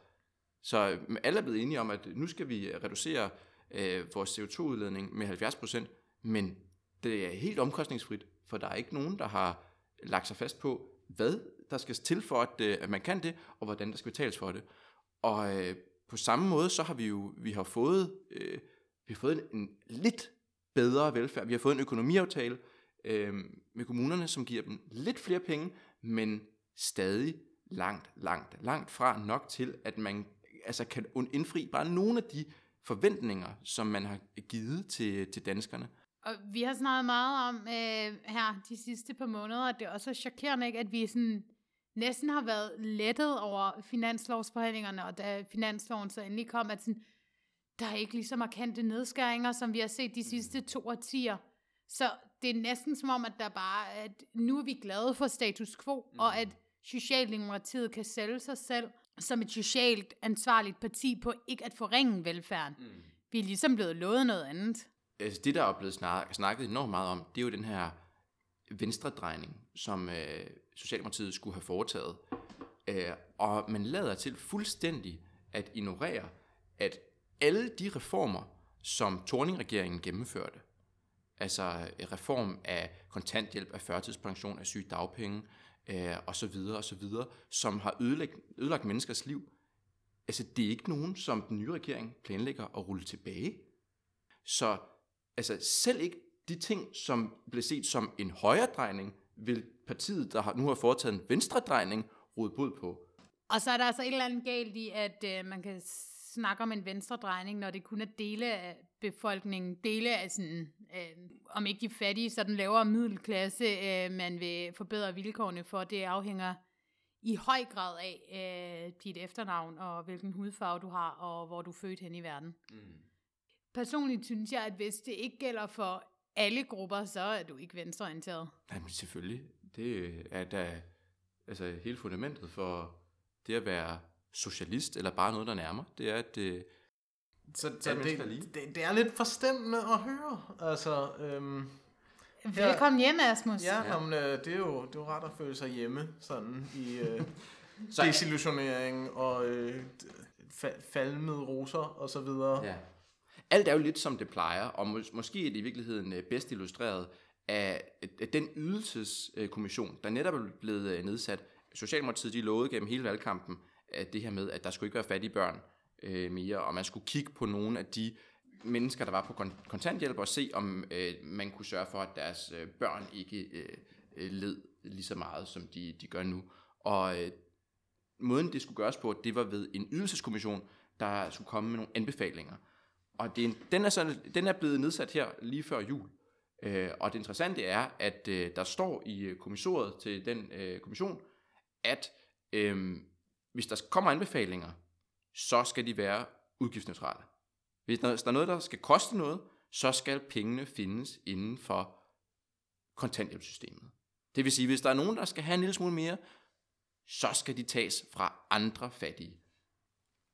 Speaker 2: Så øh, alle er blevet enige om, at nu skal vi reducere øh, vores CO2-udledning med 70%, men det er helt omkostningsfrit, for der er ikke nogen, der har lagt sig fast på, hvad der skal til for, at, øh, at man kan det, og hvordan der skal betales for det. Og øh, på samme måde, så har vi jo vi har fået, øh, vi har fået en, en lidt bedre velfærd. Vi har fået en økonomiaftale øh, med kommunerne, som giver dem lidt flere penge, men stadig langt, langt, langt fra nok til, at man altså kan indfri bare nogle af de forventninger, som man har givet til, til danskerne.
Speaker 1: Og vi har snakket meget om øh, her de sidste par måneder, at det også er chokerende, ikke, at vi sådan næsten har været lettet over finanslovsforhandlingerne, og da finansloven så endelig kom, at sådan, der er ikke lige så markante nedskæringer, som vi har set de sidste to årtier. Så det er næsten som om, at der bare, at nu er vi glade for status quo, mm. og at Socialdemokratiet kan sælge sig selv som et socialt ansvarligt parti på ikke at forringe velfærden. Mm. Vi er ligesom blevet lovet noget andet.
Speaker 2: Altså det, der er blevet snak- snakket enormt meget om, det er jo den her venstredrejning, som øh, Socialdemokratiet skulle have foretaget. Øh, og man lader til fuldstændig at ignorere, at alle de reformer, som Torning-regeringen gennemførte, altså reform af kontanthjælp, af førtidspension, af sygedagpenge, øh, og så videre, og så videre, som har ødelagt, ødelagt menneskers liv. Altså, det er ikke nogen, som den nye regering planlægger at rulle tilbage. Så altså, selv ikke de ting, som blev set som en højre drejning, vil partiet, der nu har foretaget en venstre drejning, rode bod på.
Speaker 1: Og så er der altså et eller andet galt i, at øh, man kan snakke om en venstredrejning, når det kun er dele af befolkningen, dele af sådan, øh, om ikke de fattige, så den lavere middelklasse, øh, man vil forbedre vilkårene for. Det afhænger i høj grad af øh, dit efternavn, og hvilken hudfarve du har, og hvor du er født hen i verden. Mm. Personligt synes jeg, at hvis det ikke gælder for alle grupper, så er du ikke venstreorienteret.
Speaker 2: Jamen selvfølgelig. Det er da altså, hele fundamentet for det at være socialist, eller bare noget, der nærmer. Det er, at det,
Speaker 3: så, så det, det, det, det er lidt forstemmende at høre. Altså, øhm,
Speaker 1: Velkommen hjem, Asmus.
Speaker 3: Ja, ja. Jamen, øh, det, er jo, det er jo ret at føle sig hjemme, sådan i øh, desillusionering og øh, falmede roser og så videre. Ja.
Speaker 2: Alt er jo lidt som det plejer, og mås- måske er det i virkeligheden øh, bedst illustreret af, af den ydelseskommission, der netop er blevet øh, nedsat. Socialdemokratiet de lovede gennem hele valgkampen, det her med, at der skulle ikke være fattige børn øh, mere, og man skulle kigge på nogle af de mennesker, der var på kontanthjælp, og se, om øh, man kunne sørge for, at deres øh, børn ikke øh, øh, led lige så meget, som de, de gør nu. Og øh, måden, det skulle gøres på, det var ved en ydelseskommission, der skulle komme med nogle anbefalinger. Og det, den, er sådan, den er blevet nedsat her lige før jul. Øh, og det interessante er, at øh, der står i øh, kommissoriet til den øh, kommission, at øh, hvis der kommer anbefalinger, så skal de være udgiftsneutrale. Hvis der er noget, der skal koste noget, så skal pengene findes inden for kontanthjælpssystemet. Det vil sige, hvis der er nogen, der skal have en lille smule mere, så skal de tages fra andre fattige.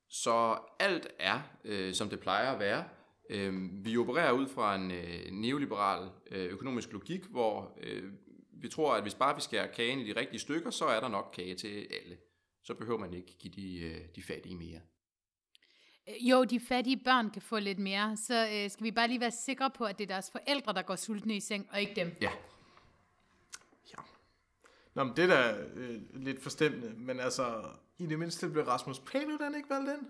Speaker 2: Så alt er, øh, som det plejer at være. Øh, vi opererer ud fra en øh, neoliberal øh, økonomisk logik, hvor øh, vi tror, at hvis bare vi skærer kagen i de rigtige stykker, så er der nok kage til alle så behøver man ikke give de, øh, de fattige mere.
Speaker 1: Øh, jo, de fattige børn kan få lidt mere, så øh, skal vi bare lige være sikre på, at det er deres forældre, der går sultne i seng, og ikke dem.
Speaker 2: Ja.
Speaker 3: Ja. Nå, men det er da øh, lidt forstemmende, men altså, i det mindste blev Rasmus Paludan ikke valgt ind?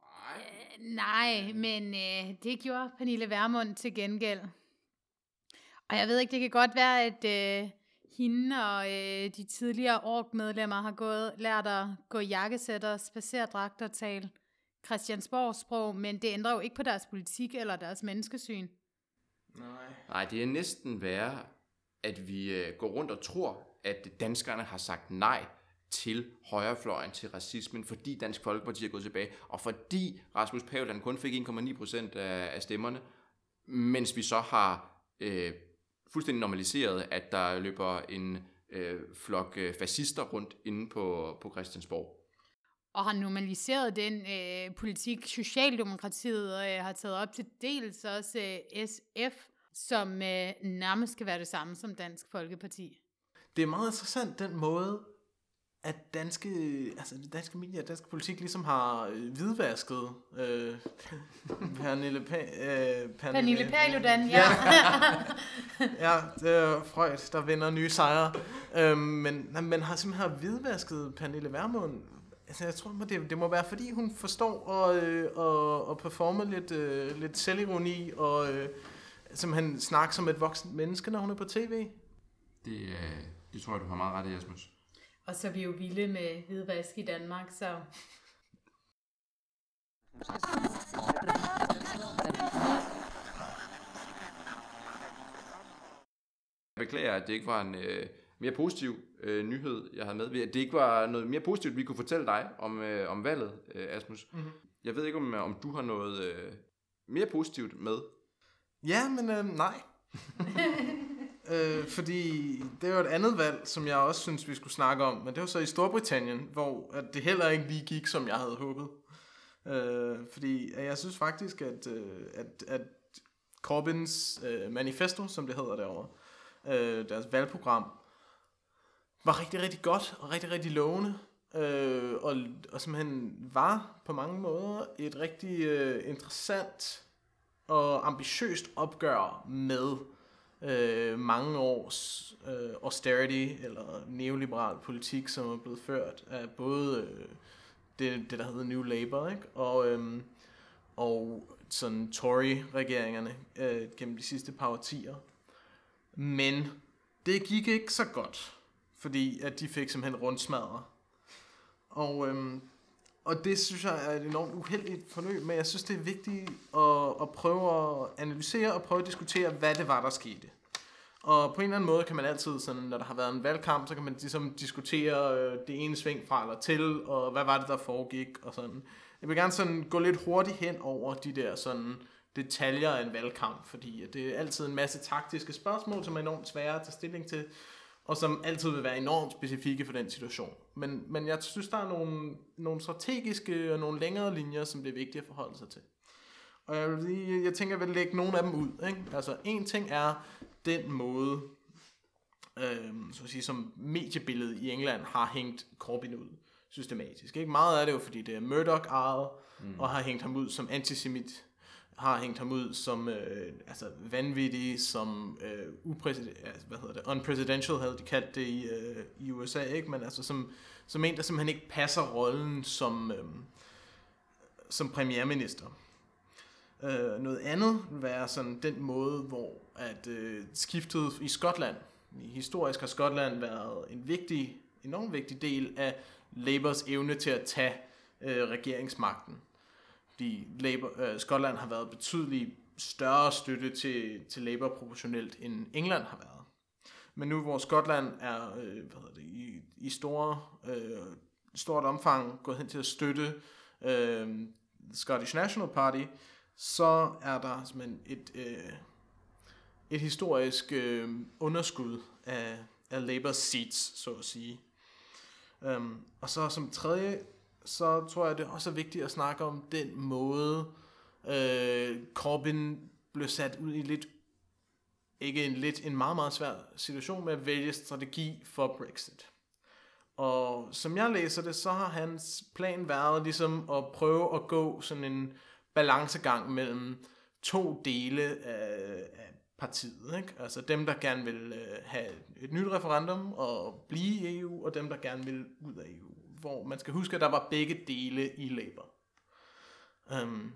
Speaker 1: Nej. Øh, nej, men øh, det gjorde Pernille Vermund til gengæld. Og jeg ved ikke, det kan godt være, at øh, hende og øh, de tidligere org-medlemmer har gået, lært at gå jakkesætter, spacerdragter og tale Christiansborg-sprog, men det ændrer jo ikke på deres politik eller deres menneskesyn.
Speaker 2: Nej. Nej, det er næsten værre, at vi øh, går rundt og tror, at danskerne har sagt nej til højrefløjen, til racismen, fordi Dansk Folkeparti er gået tilbage, og fordi Rasmus Paludan kun fik 1,9 procent af, af stemmerne, mens vi så har øh, fuldstændig normaliseret, at der løber en øh, flok øh, fascister rundt inde på, på Christiansborg.
Speaker 1: Og har normaliseret den øh, politik, Socialdemokratiet øh, har taget op til dels også øh, SF, som øh, nærmest skal være det samme som Dansk Folkeparti.
Speaker 3: Det er meget interessant den måde, at danske, altså danske medier, dansk politik ligesom har øh, hvidvasket øh, Pernille, pa- øh,
Speaker 1: Pernille Paludan, ja.
Speaker 3: ja, det er Freud, der vinder nye sejre. Øhm, men man har simpelthen har hvidvasket Pernille Vermund. Altså, jeg tror, det, det må være, fordi hun forstår at, øh, at, at performe lidt, øh, lidt selvironi og øh, simpelthen snakke som et voksen menneske, når hun er på tv.
Speaker 2: Det, øh, det tror jeg, du har meget ret i, Jasmus.
Speaker 1: Og så er vi jo vilde med hvidvask i Danmark, så...
Speaker 2: Jeg beklager, at det ikke var en øh, mere positiv øh, nyhed, jeg havde med. At det ikke var noget mere positivt, vi kunne fortælle dig om, øh, om valget, øh, Asmus. Mm-hmm. Jeg ved ikke, om, om du har noget øh, mere positivt med.
Speaker 3: Ja, men øh, nej. øh, fordi det er et andet valg, som jeg også synes, vi skulle snakke om. Men det var så i Storbritannien, hvor at det heller ikke lige gik, som jeg havde håbet. Øh, fordi jeg synes faktisk, at, øh, at, at Corbyns øh, manifesto, som det hedder derovre, øh, deres valgprogram, var rigtig, rigtig godt og rigtig, rigtig lovende. Øh, og, og simpelthen var på mange måder et rigtig øh, interessant og ambitiøst opgør med øh, mange års øh, austerity eller neoliberal politik, som er blevet ført af både øh, det, det, der hedder New Labour, ikke? Og, øh, og sådan Tory-regeringerne øh, gennem de sidste par årtier. Men det gik ikke så godt, fordi at de fik simpelthen rundsmadret. Og, øhm, og det synes jeg er et enormt uheldigt forløb, men jeg synes, det er vigtigt at, at prøve at analysere og prøve at diskutere, hvad det var, der skete. Og på en eller anden måde kan man altid, sådan, når der har været en valgkamp, så kan man ligesom diskutere øh, det ene sving fra eller til, og hvad var det, der foregik, og sådan. Jeg vil gerne sådan gå lidt hurtigt hen over de der sådan detaljer af en valgkamp, fordi det er altid en masse taktiske spørgsmål, som er enormt svære at tage stilling til, og som altid vil være enormt specifikke for den situation. Men, men jeg synes, der er nogle, nogle strategiske og nogle længere linjer, som det er vigtigt at forholde sig til. Og jeg, vil lige, jeg tænker, jeg vil lægge nogle af dem ud. Ikke? Altså, en ting er den måde, øh, så at sige, som mediebilledet i England har hængt Corbyn ud systematisk. Ikke? Meget af det er jo, fordi det er Murdoch ejet, mm. og har hængt ham ud som antisemit har hængt ham ud som øh, altså vanvittig, som øh, upræsident, hvad hedder det, unpresidential havde de kaldt det i, øh, i USA, ikke? men altså som, som en, der simpelthen ikke passer rollen som, øh, som premierminister. Øh, noget andet vil være sådan den måde, hvor at øh, skiftet i Skotland, i historisk har Skotland været en vigtig, enormt vigtig del af Labours evne til at tage øh, regeringsmagten fordi Labour, øh, Skotland har været betydeligt større støtte til, til Labour proportionelt, end England har været. Men nu hvor Skotland er øh, hvad hedder det, i, i store, øh, stort omfang gået hen til at støtte øh, Scottish National Party, så er der simpelthen et, øh, et historisk øh, underskud af, af Labour seats, så at sige. Um, og så som tredje så tror jeg, det også vigtigt at snakke om den måde, øh, Corbyn blev sat ud i lidt, ikke en lidt, en meget, meget svær situation med at vælge strategi for Brexit. Og som jeg læser det, så har hans plan været ligesom at prøve at gå sådan en balancegang mellem to dele af, af partiet. Ikke? Altså dem, der gerne vil øh, have et nyt referendum og blive i EU, og dem, der gerne vil ud af EU hvor man skal huske, at der var begge dele i Labour. Um,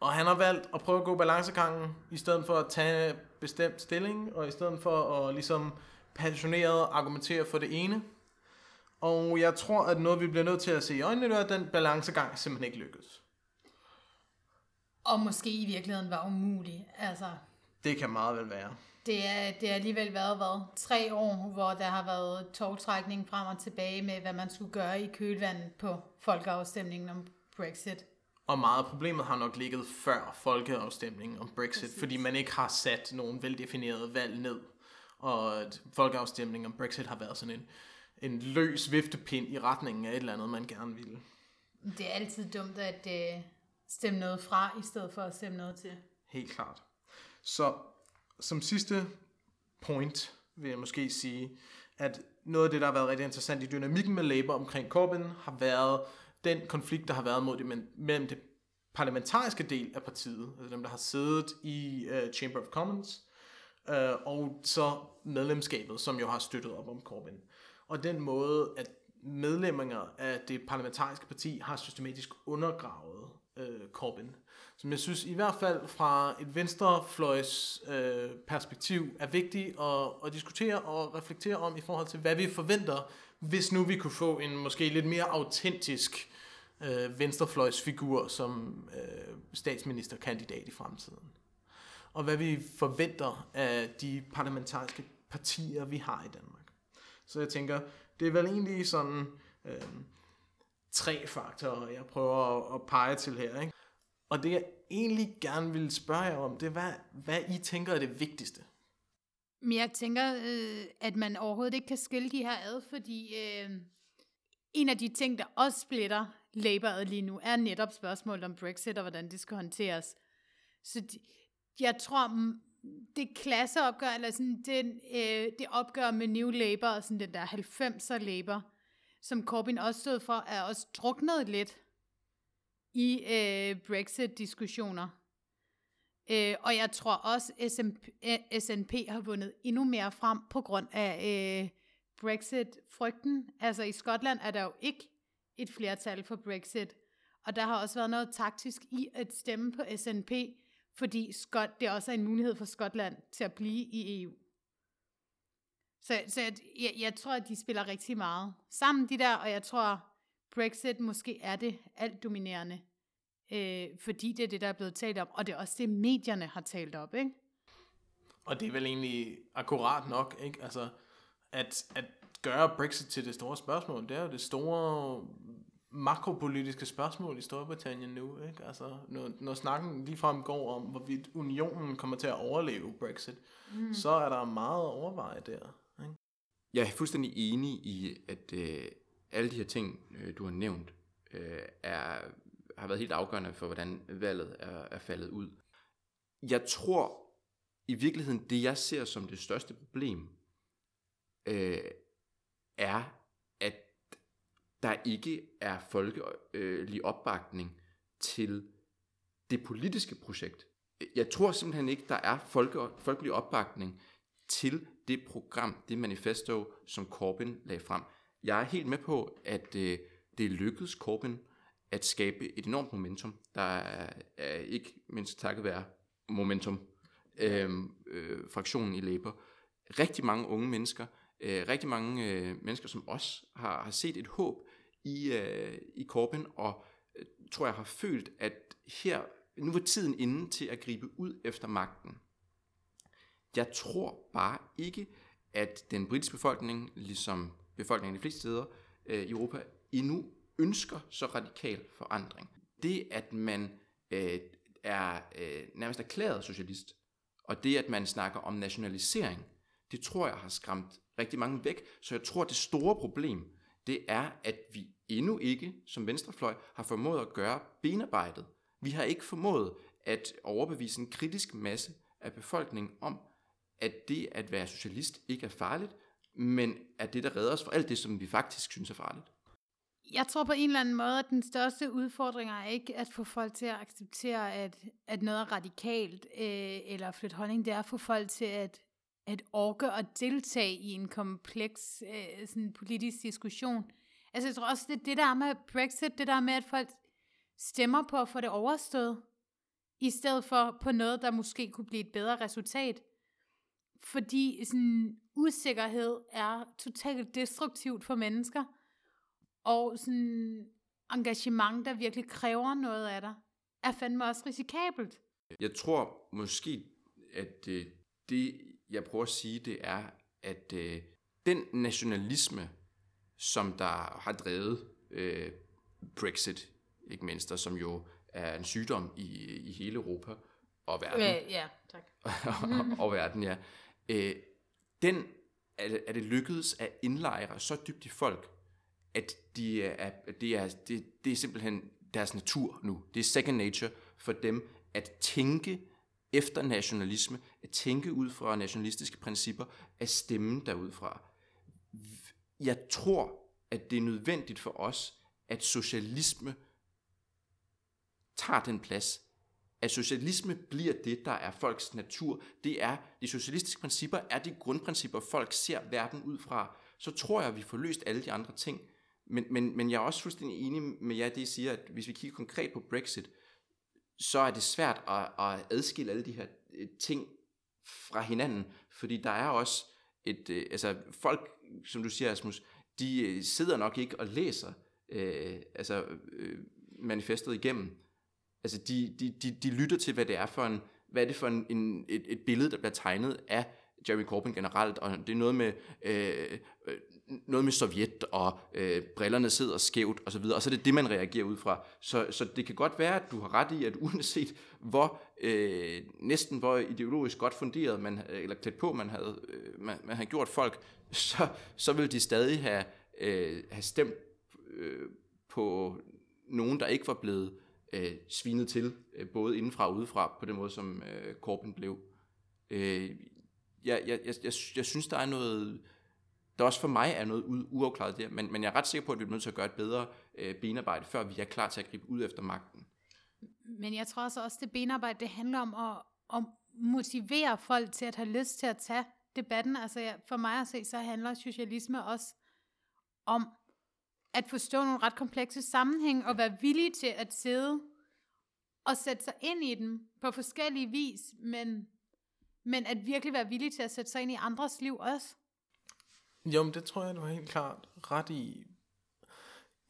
Speaker 3: og han har valgt at prøve at gå balancegangen, i stedet for at tage bestemt stilling, og i stedet for at ligesom passioneret argumentere for det ene. Og jeg tror, at noget vi bliver nødt til at se i øjnene, er, at den balancegang simpelthen ikke lykkedes.
Speaker 1: Og måske i virkeligheden var umulig. Altså,
Speaker 3: det kan meget vel være.
Speaker 1: Det er, det har alligevel været hvad, tre år, hvor der har været togtrækning frem og tilbage med, hvad man skulle gøre i kølvandet på folkeafstemningen om Brexit.
Speaker 3: Og meget af problemet har nok ligget før folkeafstemningen om Brexit, Præcis. fordi man ikke har sat nogen veldefinerede valg ned. Og folkeafstemningen om Brexit har været sådan en, en løs viftepind i retningen af et eller andet, man gerne ville.
Speaker 1: Det er altid dumt at uh, stemme noget fra, i stedet for at stemme noget til.
Speaker 3: Helt klart. Så som sidste point vil jeg måske sige, at noget af det, der har været rigtig interessant i dynamikken med Labour omkring Corbyn, har været den konflikt, der har været mod det, mellem det parlamentariske del af partiet, altså dem, der har siddet i uh, Chamber of Commons, uh, og så medlemskabet, som jo har støttet op om Corbyn. Og den måde, at medlemmer af det parlamentariske parti har systematisk undergravet uh, Corbyn. Som jeg synes i hvert fald fra et venstrefløjs øh, perspektiv er vigtigt at, at diskutere og reflektere om i forhold til, hvad vi forventer, hvis nu vi kunne få en måske lidt mere autentisk øh, venstrefløjsfigur som øh, statsministerkandidat i fremtiden. Og hvad vi forventer af de parlamentariske partier, vi har i Danmark. Så jeg tænker, det er vel egentlig sådan øh, tre faktorer, jeg prøver at, at pege til her. Ikke? Og det jeg egentlig gerne vil spørge jer om, det er, hvad, hvad I tænker er det vigtigste?
Speaker 1: Men jeg tænker, øh, at man overhovedet ikke kan skille de her ad, fordi øh, en af de ting, der også splitter Labour lige nu, er netop spørgsmålet om Brexit og hvordan det skal håndteres. Så de, jeg tror, det klasseopgør, eller sådan den, øh, det opgør med New Labour og sådan den der 90'er Labour, som Corbyn også stod for, er også druknet lidt i øh, Brexit-diskussioner. Øh, og jeg tror også, SMP, øh, SNP har vundet endnu mere frem på grund af øh, Brexit-frygten. Altså i Skotland er der jo ikke et flertal for Brexit. Og der har også været noget taktisk i at stemme på SNP, fordi Skot, det også er en mulighed for Skotland til at blive i EU. Så, så jeg, jeg, jeg tror, at de spiller rigtig meget sammen, de der, og jeg tror, Brexit måske er det alt dominerende, øh, fordi det er det, der er blevet talt om, og det er også det, medierne har talt op, ikke?
Speaker 3: Og det er vel egentlig akkurat nok, ikke? Altså, at, at gøre Brexit til det store spørgsmål. Det er jo det store makropolitiske spørgsmål i Storbritannien nu. Ikke? Altså, når, når snakken ligefrem går om, hvorvidt unionen kommer til at overleve Brexit, mm. så er der meget at overveje der. Ikke?
Speaker 2: Jeg er fuldstændig enig i, at øh, alle de her ting, øh, du har nævnt, øh, er, har været helt afgørende for, hvordan valget er, er faldet ud. Jeg tror i virkeligheden, det jeg ser som det største problem, øh, er, at der ikke er folkelig opbakning til det politiske projekt. Jeg tror simpelthen ikke, der er folke, folkelig opbakning til det program, det manifesto, som Corbyn lagde frem. Jeg er helt med på, at øh, det lykkedes Corbyn at skabe et enormt momentum. Der er, er ikke mindst takket være momentum, øh, øh, fraktionen i Labour. Rigtig mange unge mennesker øh, rigtig mange øh, mennesker som os har, har set et håb i, øh, i Corbyn, og øh, tror jeg har følt, at her, nu var tiden inde til at gribe ud efter magten. Jeg tror bare ikke, at den britiske befolkning, ligesom befolkningen de fleste steder øh, i Europa, endnu ønsker så radikal forandring. Det, at man øh, er øh, nærmest erklæret socialist, og det, at man snakker om nationalisering, det tror jeg har skræmt rigtig mange væk. Så jeg tror, at det store problem, det er, at vi endnu ikke som venstrefløj har formået at gøre benarbejdet. Vi har ikke formået at overbevise en kritisk masse af befolkningen om, at det at være socialist ikke er farligt, men er det, der redder os fra alt det, som vi faktisk synes er farligt.
Speaker 1: Jeg tror på en eller anden måde, at den største udfordring er ikke at få folk til at acceptere, at, at noget er radikalt øh, eller flytte holdning. Det er at få folk til at at orke og deltage i en kompleks øh, sådan politisk diskussion. Altså jeg tror også, det, det der med Brexit, det der med, at folk stemmer på at få det overstået, i stedet for på noget, der måske kunne blive et bedre resultat. Fordi sådan, usikkerhed er totalt destruktivt for mennesker, og sådan engagement, der virkelig kræver noget af dig, er fandme også risikabelt.
Speaker 2: Jeg tror måske, at det, det jeg prøver at sige, det er, at øh, den nationalisme, som der har drevet øh, Brexit, ikke mindst, og som jo er en sygdom i, i hele Europa og verden.
Speaker 1: Øh, ja, tak.
Speaker 2: og, og verden, ja. Øh, den er, er det lykkedes at indlejre så dybt i folk, at de er, det, er, det, det er simpelthen deres natur nu. Det er second nature for dem at tænke efter nationalisme, at tænke ud fra nationalistiske principper, at stemme derudfra. jeg tror, at det er nødvendigt for os, at socialisme tager den plads. At socialisme bliver det, der er folks natur. Det er, de socialistiske principper er de grundprincipper, folk ser verden ud fra. Så tror jeg, at vi får løst alle de andre ting. Men, men, men jeg er også fuldstændig enig med jer, det I siger, at hvis vi kigger konkret på Brexit, så er det svært at, at adskille alle de her øh, ting fra hinanden, fordi der er også et, øh, altså folk, som du siger, Asmus, de øh, sidder nok ikke og læser øh, altså, øh, manifestet igennem. Altså de, de, de, de lytter til, hvad det er for en, hvad er det for en, en, et, et billede, der bliver tegnet af Jeremy Corbyn generelt, og det er noget med, øh, øh noget med Sovjet, og øh, brillerne sidder skævt osv., og så er det det, man reagerer ud fra. Så, så det kan godt være, at du har ret i, at uanset hvor øh, næsten hvor ideologisk godt funderet, man, eller klædt på, man havde, øh, man, man havde gjort folk, så, så vil de stadig have, øh, have stemt øh, på nogen, der ikke var blevet øh, svinet til, øh, både indenfra og udefra, på den måde, som øh, Corbyn blev. Øh, jeg, jeg, jeg, jeg, jeg synes, der er noget der også for mig er noget uafklaret der, men, men jeg er ret sikker på, at vi er nødt til at gøre et bedre øh, benarbejde, før vi er klar til at gribe ud efter magten.
Speaker 1: Men jeg tror også, at det benarbejde, det handler om at, at motivere folk til at have lyst til at tage debatten. Altså for mig at se, så handler socialisme også om at forstå nogle ret komplekse sammenhæng, og være villig til at sidde og sætte sig ind i den på forskellige vis, men, men at virkelig være villig til at sætte sig ind i andres liv også.
Speaker 3: Jo, men det tror jeg, du har helt klart ret i.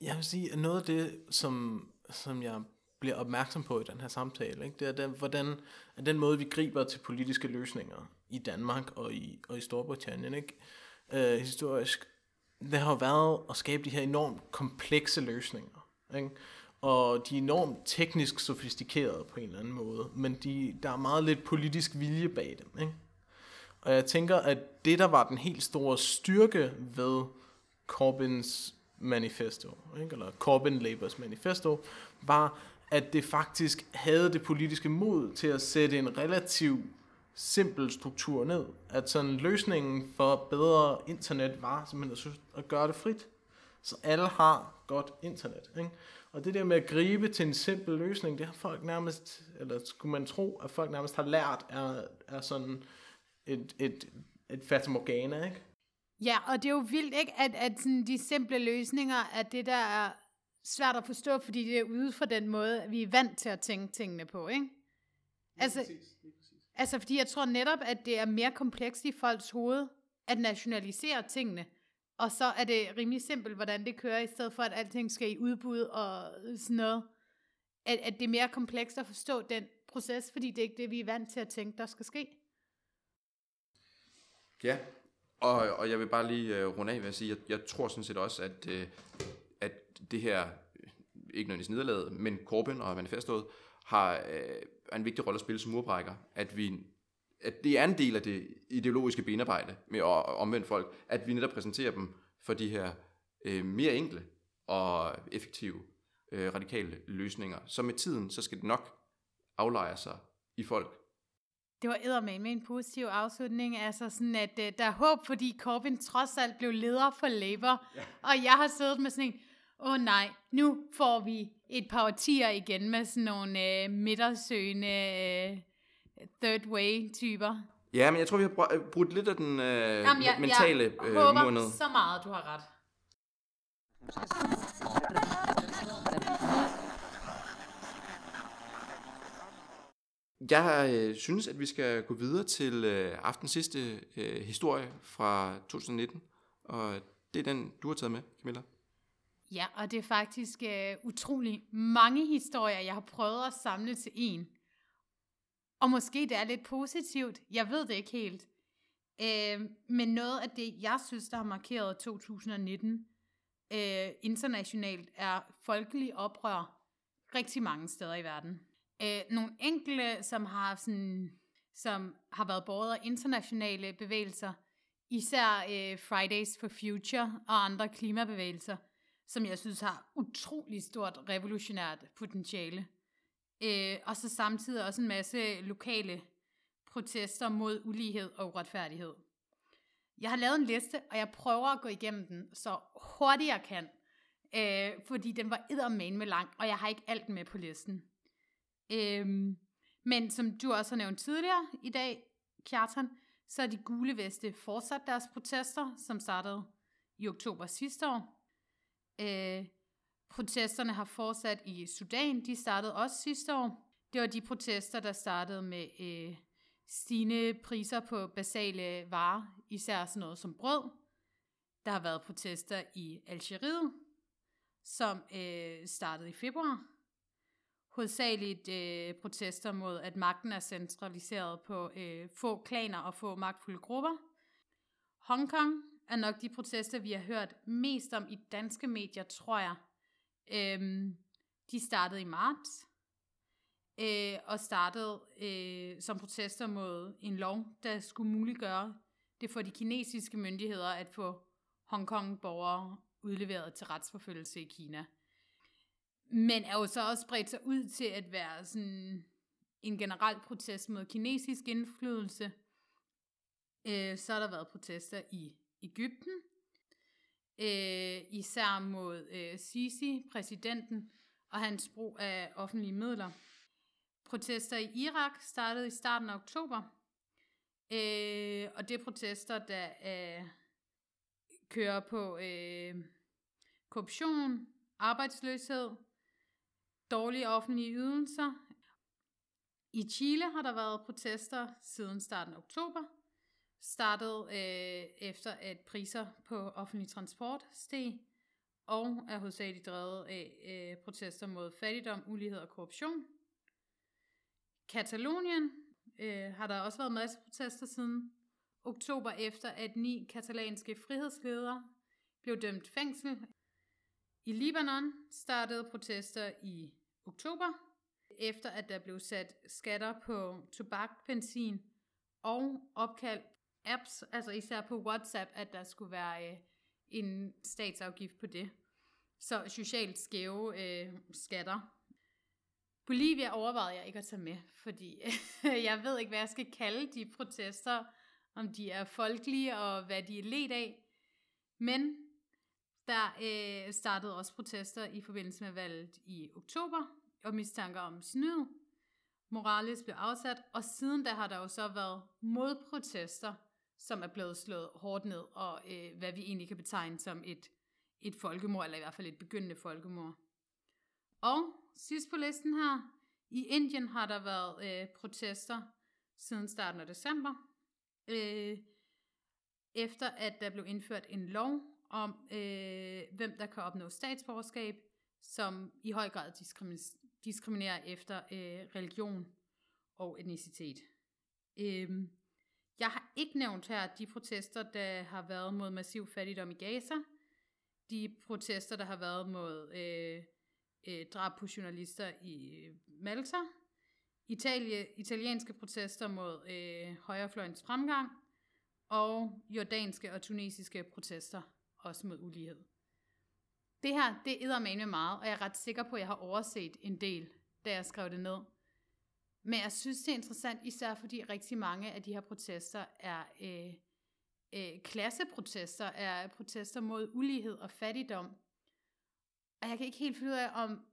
Speaker 3: Jeg vil sige, at noget af det, som, som jeg bliver opmærksom på i den her samtale, ikke, det er, den, hvordan, at den måde, vi griber til politiske løsninger i Danmark og i, og i Storbritannien, ikke, øh, historisk, det har været at skabe de her enormt komplekse løsninger. Ikke? Og de er enormt teknisk sofistikerede på en eller anden måde, men de, der er meget lidt politisk vilje bag dem. Ikke? Og jeg tænker, at det, der var den helt store styrke ved Corbyns manifesto, ikke? eller Corbyn Labours manifesto, var, at det faktisk havde det politiske mod til at sætte en relativ simpel struktur ned. At sådan løsningen for bedre internet var simpelthen at gøre det frit. Så alle har godt internet. Ikke? Og det der med at gribe til en simpel løsning, det har folk nærmest, eller skulle man tro, at folk nærmest har lært, er, er sådan et, et, et fatamorgana, ikke?
Speaker 1: Ja, og det er jo vildt, ikke, at, at sådan de simple løsninger er det, der er svært at forstå, fordi det er ude fra den måde, vi er vant til at tænke tingene på, ikke? Altså, altså, fordi jeg tror netop, at det er mere komplekst i folks hoved, at nationalisere tingene, og så er det rimelig simpelt, hvordan det kører, i stedet for, at alting skal i udbud og sådan noget. At, at det er mere komplekst at forstå den proces, fordi det er ikke det, vi er vant til at tænke, der skal ske.
Speaker 2: Ja, og, og jeg vil bare lige uh, runde af ved at sige, at jeg, jeg tror sådan set også, at, uh, at det her, øh, ikke nødvendigvis nederlaget, men Corbyn og manifestet, har uh, en vigtig rolle at spille som murbrækker, at vi at det er en del af det ideologiske benarbejde med at omvende folk, at vi netop præsenterer dem for de her uh, mere enkle og effektive uh, radikale løsninger. Så med tiden, så skal det nok aflejre sig i folk,
Speaker 1: det var eddermame med en positiv afslutning, altså sådan, at uh, der er håb, fordi Corbyn trods alt blev leder for Labour, ja. og jeg har siddet med sådan en, åh oh, nej, nu får vi et par årtier igen med sådan nogle uh, midtersøgende uh, third way typer.
Speaker 2: Ja, men jeg tror, vi har brugt lidt af den uh, Jamen, jeg, mentale jeg
Speaker 1: uh, håber så meget, du har ret.
Speaker 2: Jeg øh, synes, at vi skal gå videre til øh, aftens sidste øh, historie fra 2019, og det er den, du har taget med, Camilla.
Speaker 1: Ja, og det er faktisk øh, utrolig mange historier, jeg har prøvet at samle til en. Og måske det er lidt positivt, jeg ved det ikke helt. Øh, men noget af det, jeg synes, der har markeret 2019 øh, internationalt, er folkelig oprør rigtig mange steder i verden. Øh, nogle enkelte, som har, sådan, som har været båret af internationale bevægelser, især øh, Fridays for Future og andre klimabevægelser, som jeg synes har utrolig stort revolutionært potentiale. Øh, og så samtidig også en masse lokale protester mod ulighed og uretfærdighed. Jeg har lavet en liste, og jeg prøver at gå igennem den så hurtigt jeg kan. Øh, fordi den var eddermane med lang, og jeg har ikke alt med på listen. Øh, men som du også har nævnt tidligere i dag, Kjartan, så er de gule veste fortsat deres protester, som startede i oktober sidste år. Øh, protesterne har fortsat i Sudan, de startede også sidste år. Det var de protester, der startede med øh, stigende priser på basale varer, især sådan noget som brød. Der har været protester i Algeriet, som øh, startede i februar. Hovedsageligt øh, protester mod, at magten er centraliseret på øh, få klaner og få magtfulde grupper. Hongkong er nok de protester, vi har hørt mest om i danske medier, tror jeg. Øhm, de startede i marts, øh, og startede øh, som protester mod en lov, der skulle muliggøre det for de kinesiske myndigheder at få Hongkong-borgere udleveret til retsforfølgelse i Kina. Men er jo så også bredt sig ud til at være sådan en generel protest mod kinesisk indflydelse. Øh, så har der været protester i Ægypten, øh, især mod øh, Sisi, præsidenten, og hans brug af offentlige midler. Protester i Irak startede i starten af oktober, øh, og det er protester, der øh, kører på øh, korruption, arbejdsløshed, dårlige offentlige ydelser. I Chile har der været protester siden starten af oktober, startede øh, efter at priser på offentlig transport steg, og er hovedsageligt drevet af øh, protester mod fattigdom, ulighed og korruption. Katalonien øh, har der også været masse protester siden oktober efter, at ni katalanske frihedsledere blev dømt fængsel. I Libanon startede protester i oktober, efter at der blev sat skatter på tobak, benzin og opkald apps, altså især på WhatsApp, at der skulle være øh, en statsafgift på det. Så socialt skæve øh, skatter. Bolivia overvejede jeg ikke at tage med, fordi jeg ved ikke, hvad jeg skal kalde de protester, om de er folkelige og hvad de er let af. Men der øh, startede også protester i forbindelse med valget i oktober, og mistanker om snyd. Morales blev afsat, og siden da har der jo så været modprotester som er blevet slået hårdt ned, og øh, hvad vi egentlig kan betegne som et, et folkemord, eller i hvert fald et begyndende folkemord. Og sidst på listen her, i Indien har der været øh, protester siden starten af december, øh, efter at der blev indført en lov om, øh, hvem der kan opnå statsborgerskab, som i høj grad diskriminerer efter øh, religion og etnicitet. Øh, jeg har ikke nævnt her de protester, der har været mod massiv fattigdom i Gaza, de protester, der har været mod øh, øh, drab på journalister i øh, Malta, Italie, italienske protester mod øh, højrefløjens fremgang, og jordanske og tunesiske protester, også mod ulighed. Det her, det æder med meget, og jeg er ret sikker på, at jeg har overset en del, da jeg skrev det ned. Men jeg synes, det er interessant, især fordi rigtig mange af de her protester er øh, øh, klasseprotester, er protester mod ulighed og fattigdom. Og jeg kan ikke helt finde ud af, om,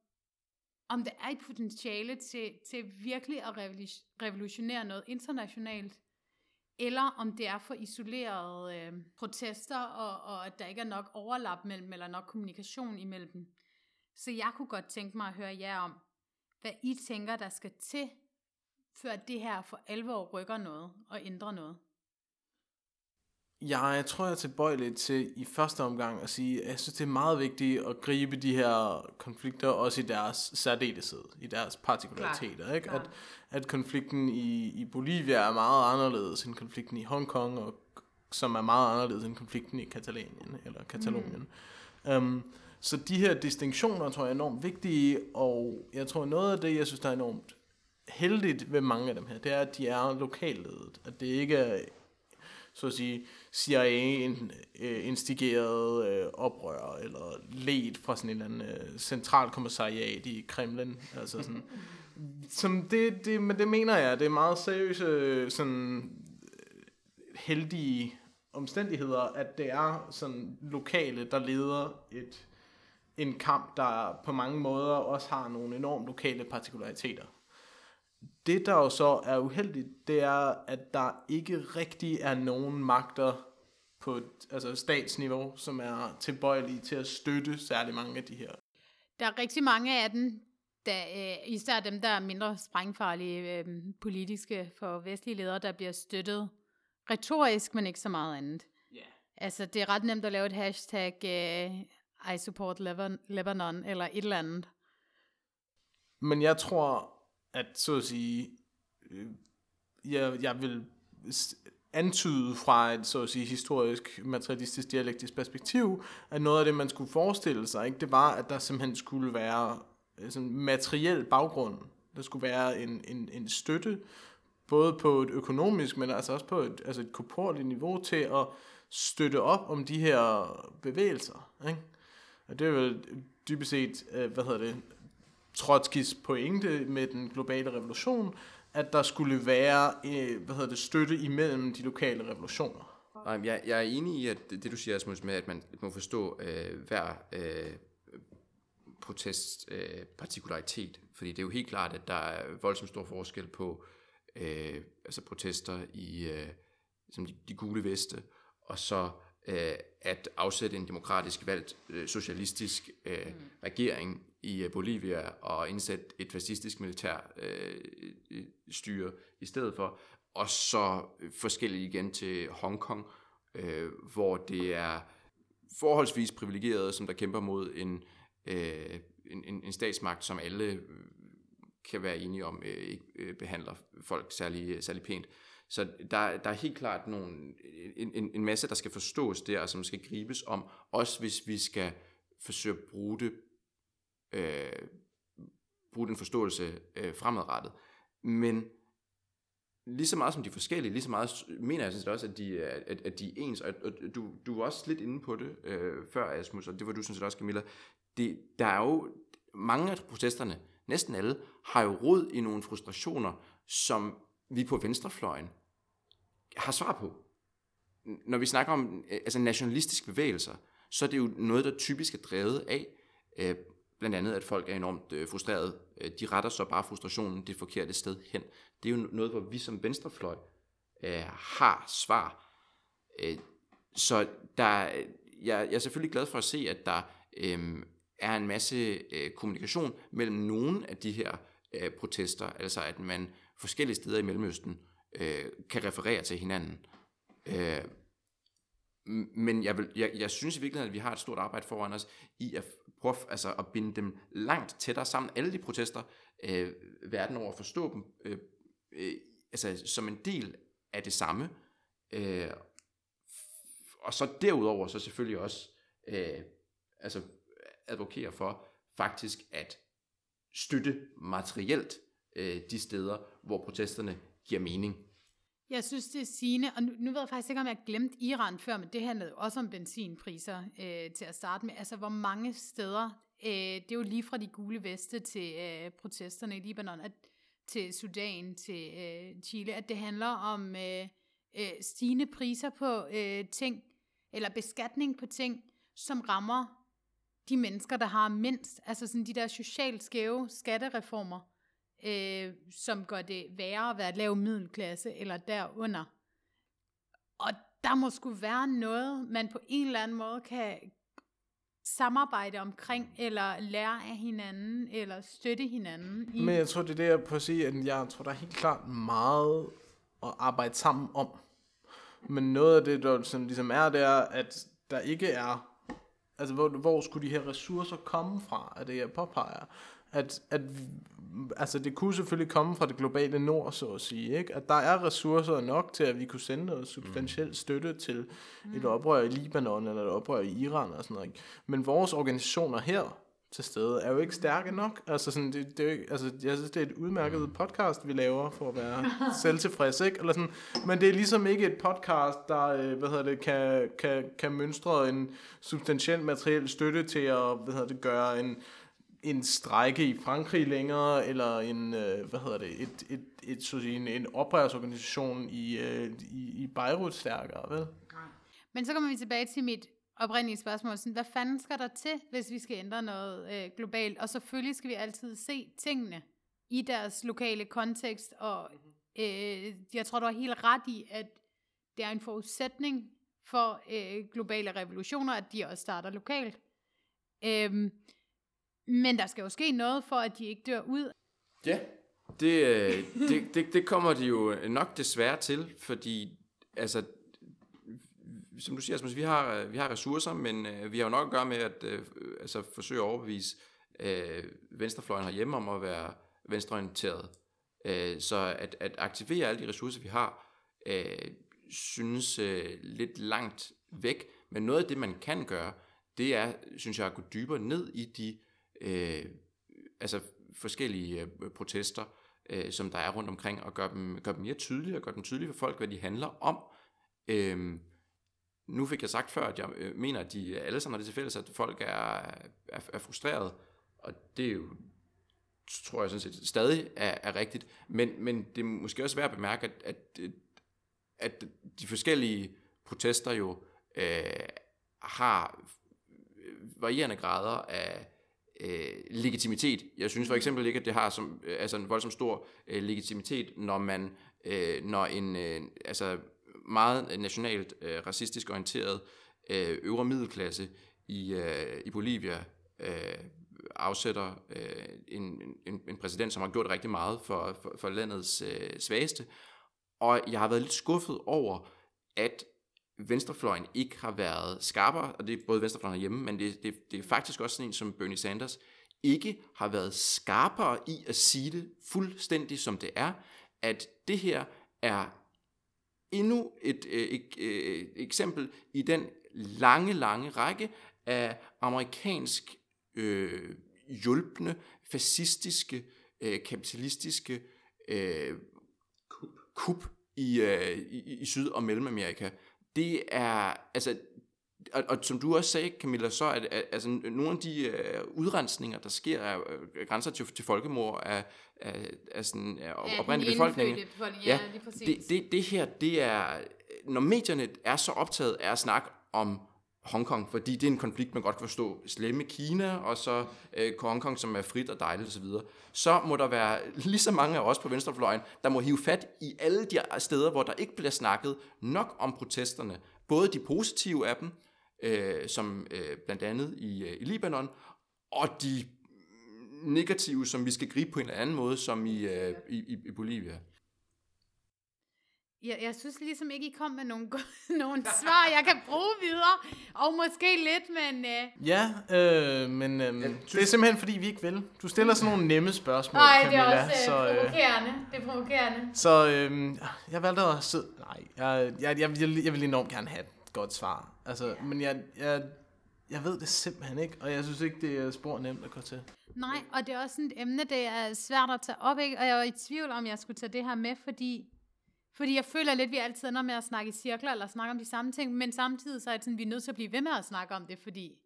Speaker 1: om der er et potentiale til, til virkelig at revolutionere noget internationalt, eller om det er for isolerede øh, protester, og, og at der ikke er nok overlap mellem, eller nok kommunikation imellem dem. Så jeg kunne godt tænke mig at høre jer om, hvad I tænker, der skal til før det her for alvor rykker noget og ændrer noget?
Speaker 3: Jeg tror, jeg er tilbøjelig til i første omgang at sige, at jeg synes, det er meget vigtigt at gribe de her konflikter også i deres særdeleshed, i deres partikulariteter. Ikke? At, at konflikten i, i Bolivia er meget anderledes end konflikten i Hongkong, og som er meget anderledes end konflikten i Katalonien. Eller Katalonien. Mm. Um, så de her distinktioner tror jeg er enormt vigtige, og jeg tror noget af det, jeg synes, der er enormt heldigt ved mange af dem her, det er, at de er lokalledet. At det ikke er, så at sige, CIA-instigeret øh, oprør, eller ledt fra sådan en eller anden øh, centralkommissariat i Kremlin. Altså sådan. Som det, det, men det mener jeg, det er meget seriøse, sådan heldige omstændigheder, at det er sådan lokale, der leder et, en kamp, der på mange måder også har nogle enormt lokale partikulariteter. Det, der jo så er uheldigt, det er, at der ikke rigtig er nogen magter på altså statsniveau, som er tilbøjelige til at støtte særlig mange af de her.
Speaker 1: Der er rigtig mange af dem, der, øh, især dem, der er mindre sprængfarlige øh, politiske for vestlige ledere, der bliver støttet retorisk, men ikke så meget andet.
Speaker 3: Yeah.
Speaker 1: Altså, det er ret nemt at lave et hashtag, øh, I support Lebanon, Lebanon, eller et eller andet.
Speaker 3: Men jeg tror, at så at sige, øh, jeg, jeg vil antyde fra et så at sige historisk, materialistisk, dialektisk perspektiv, at noget af det, man skulle forestille sig, ikke, det var, at der simpelthen skulle være øh, sådan materiel baggrund. Der skulle være en, en, en støtte, både på et økonomisk, men altså også på et, altså et korporligt niveau til at støtte op om de her bevægelser. Ikke? Og det er jo dybest set, øh, hvad hedder det, Trotskis pointe med den globale revolution, at der skulle være øh, hvad hedder det, støtte imellem de lokale revolutioner.
Speaker 2: Nej, jeg, jeg er enig i, at det, det du siger, Asmus, med, at man må forstå øh, hver øh, protest øh, partikularitet. Fordi det er jo helt klart, at der er voldsomt stor forskel på øh, altså protester i øh, som de, de gule veste, og så øh, at afsætte en demokratisk valgt øh, socialistisk øh, mm. regering i øh, Bolivia og indsætte et fascistisk militær øh, styre i stedet for, og så øh, forskelligt igen til Hongkong, øh, hvor det er forholdsvis privilegeret, som der kæmper mod en, øh, en, en, en statsmagt, som alle øh, kan være enige om øh, ikke øh, behandler folk særlig, særlig pænt. Så der, der er helt klart nogle, en, en, en masse, der skal forstås der, og som skal gribes om, også hvis vi skal forsøge at bruge det, øh, bruge den forståelse øh, fremadrettet. Men lige så meget som de er forskellige, lige så meget mener jeg sådan set også, at de, at, at de er ens. Og, og du, du var også lidt inde på det øh, før, Asmus, og det var du sådan set også, Camilla. Det, der er jo mange af protesterne, næsten alle, har jo rod i nogle frustrationer, som vi på venstrefløjen har svar på. Når vi snakker om øh, altså nationalistiske bevægelser, så er det jo noget, der typisk er drevet af, øh, blandt andet, at folk er enormt øh, frustrerede. Øh, de retter så bare frustrationen det forkerte sted hen. Det er jo noget, hvor vi som venstrefløj øh, har svar. Øh, så der, øh, jeg, jeg er selvfølgelig glad for at se, at der øh, er en masse øh, kommunikation mellem nogle af de her øh, protester, altså at man forskellige steder i Mellemøsten øh, kan referere til hinanden. Øh, men jeg, vil, jeg, jeg synes i virkeligheden, at vi har et stort arbejde foran os i at prøve altså at binde dem langt tættere sammen. Alle de protester øh, verden over, forstå dem øh, øh, altså, som en del af det samme. Øh, og så derudover så selvfølgelig også øh, altså advokere for faktisk at støtte materielt øh, de steder, hvor protesterne giver mening.
Speaker 1: Jeg synes, det er sigende, og nu, nu ved jeg faktisk ikke, om jeg glemte Iran før, men det handlede jo også om benzinpriser øh, til at starte med. Altså, hvor mange steder, øh, det er jo lige fra de gule veste til øh, protesterne i Libanon, at, til Sudan, til øh, Chile, at det handler om øh, øh, stigende priser på øh, ting, eller beskatning på ting, som rammer de mennesker, der har mindst. Altså sådan de der socialt skæve skattereformer, øh, som gør det værre at være lav middelklasse eller derunder. Og der må skulle være noget, man på en eller anden måde kan samarbejde omkring, eller lære af hinanden, eller støtte hinanden. I.
Speaker 3: Men jeg tror, det er det, jeg prøver at sige, at jeg tror, der er helt klart meget at arbejde sammen om. Men noget af det, der sådan ligesom er, det er, at der ikke er, altså hvor, hvor skulle de her ressourcer komme fra, er det, jeg påpeger. At, at altså det kunne selvfølgelig komme fra det globale nord, så at sige, ikke? At der er ressourcer nok til, at vi kunne sende noget substantiel støtte til et oprør i Libanon, eller et oprør i Iran, og sådan noget, ikke? Men vores organisationer her, til stede, er jo ikke stærke nok. Altså, sådan, det, det er jo ikke, altså, jeg synes, det er et udmærket podcast, vi laver, for at være selvtilfreds, ikke? Eller sådan, men det er ligesom ikke et podcast, der øh, hvad hedder det, kan, kan, kan mønstre en substantiel materiel støtte til at hvad hedder det, gøre en, en strække i Frankrig længere, eller en, øh, hvad hedder det, et, et, et, så sige, en, en oprørsorganisation i, øh, i, i Beirut stærkere, vel?
Speaker 1: Men så kommer vi tilbage til mit oprindelige spørgsmål. Sådan, hvad fanden skal der til, hvis vi skal ændre noget øh, globalt? Og selvfølgelig skal vi altid se tingene i deres lokale kontekst. Og øh, jeg tror, du har helt ret i, at det er en forudsætning for øh, globale revolutioner, at de også starter lokalt. Øhm, men der skal jo ske noget for, at de ikke dør ud.
Speaker 2: Ja, det, øh, det, det, det kommer de jo nok desværre til, fordi altså, som du siger, Asmus, vi har, vi har ressourcer, men øh, vi har jo nok at gøre med at øh, altså, forsøge at overbevise øh, venstrefløjen herhjemme om at være venstreorienteret. Øh, så at, at aktivere alle de ressourcer, vi har, øh, synes øh, lidt langt væk. Men noget af det, man kan gøre, det er, synes jeg, at gå dybere ned i de øh, altså forskellige øh, protester, øh, som der er rundt omkring, og gøre dem, gøre dem mere tydelige, og gøre dem tydelige for folk, hvad de handler om. Øh, nu fik jeg sagt før, at jeg øh, mener, at de alle sammen har det til fælles, at folk er, er, er frustreret, og det er jo, tror jeg sådan set, stadig er, er rigtigt, men, men det er måske også værd at bemærke, at, at, at de forskellige protester jo øh, har varierende grader af øh, legitimitet. Jeg synes for eksempel ikke, at det har som, øh, altså en voldsom stor øh, legitimitet, når man, øh, når en øh, altså meget nationalt øh, racistisk orienteret øh, øvre middelklasse i, øh, i Bolivia øh, afsætter øh, en, en, en præsident, som har gjort rigtig meget for, for, for landets øh, svageste. Og jeg har været lidt skuffet over, at venstrefløjen ikke har været skarpere, og det er både venstrefløjen hjemme, men det, det, det er faktisk også sådan en som Bernie Sanders, ikke har været skarpere i at sige det fuldstændig som det er, at det her er endnu et, øh, et, et, øh, et eksempel i den lange, lange række af amerikansk øh, hjulpende, fascistiske, øh, kapitalistiske øh, kup, kup i, øh, i, i Syd- og Mellemamerika. Det er, altså, og, og som du også sagde, Camilla, så er det, altså, nogle af de uh, udrensninger, der sker af uh, grænser til, til folkemord af, af, af, sådan, af ja, oprindelige befolkning.
Speaker 1: befolkning. Ja, ja
Speaker 2: det, det, det her, det er, når medierne er så optaget af at snakke om Hongkong, fordi det er en konflikt, man godt kan forstå. Slemme Kina, og så øh, Hongkong, som er frit og dejligt osv. Så, så må der være lige så mange af os på venstrefløjen, der må hive fat i alle de steder, hvor der ikke bliver snakket nok om protesterne. Både de positive af dem, øh, som øh, blandt andet i, øh, i Libanon, og de negative, som vi skal gribe på en eller anden måde, som i, øh, i, i Bolivia.
Speaker 1: Jeg, jeg synes ligesom ikke, I kom med nogle, nogle svar, jeg kan bruge videre. Og måske lidt, men... Uh...
Speaker 3: Ja, øh, men øh, det er simpelthen, fordi vi ikke vil. Du stiller sådan nogle nemme spørgsmål,
Speaker 1: Nej, Camilla. det er også så, øh, provokerende. Det er provokerende.
Speaker 3: Så øh, jeg valgte at sidde... Nej, jeg, jeg, jeg, jeg, jeg vil enormt gerne have et godt svar. Altså, ja. Men jeg, jeg, jeg ved det simpelthen ikke, og jeg synes ikke, det er spor nemt at gå til.
Speaker 1: Nej, og det er også et emne, det er svært at tage op, ikke? og jeg var i tvivl om, jeg skulle tage det her med, fordi fordi jeg føler lidt, at vi altid ender med at snakke i cirkler, eller snakke om de samme ting, men samtidig så er det sådan, at vi er nødt til at blive ved med at snakke om det, fordi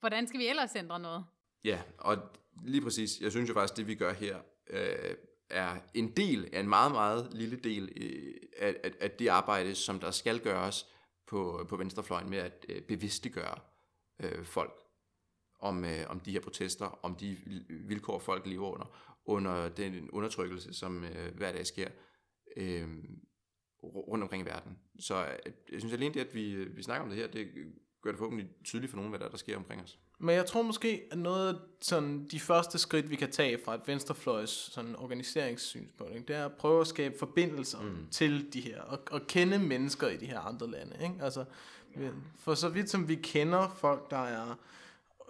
Speaker 1: hvordan skal vi ellers ændre noget?
Speaker 2: Ja, og lige præcis, jeg synes jo faktisk, det vi gør her, øh, er en del af en meget, meget lille del øh, af, af, af det arbejde, som der skal gøres på, på venstrefløjen med at øh, bevidstiggøre øh, folk om, øh, om de her protester, om de vilkår, folk lever under, under den undertrykkelse, som øh, hver dag sker øh, rundt omkring i verden. Så øh, jeg synes alene det, at vi, øh, vi snakker om det her, det gør det forhåbentlig tydeligt for nogen, hvad der, der sker omkring os.
Speaker 3: Men jeg tror måske, at noget sådan, de første skridt, vi kan tage fra et venstrefløjs sådan, organiseringssynspunkt, det er at prøve at skabe forbindelser mm. til de her, og, og kende mennesker i de her andre lande. Ikke? Altså, for så vidt som vi kender folk, der er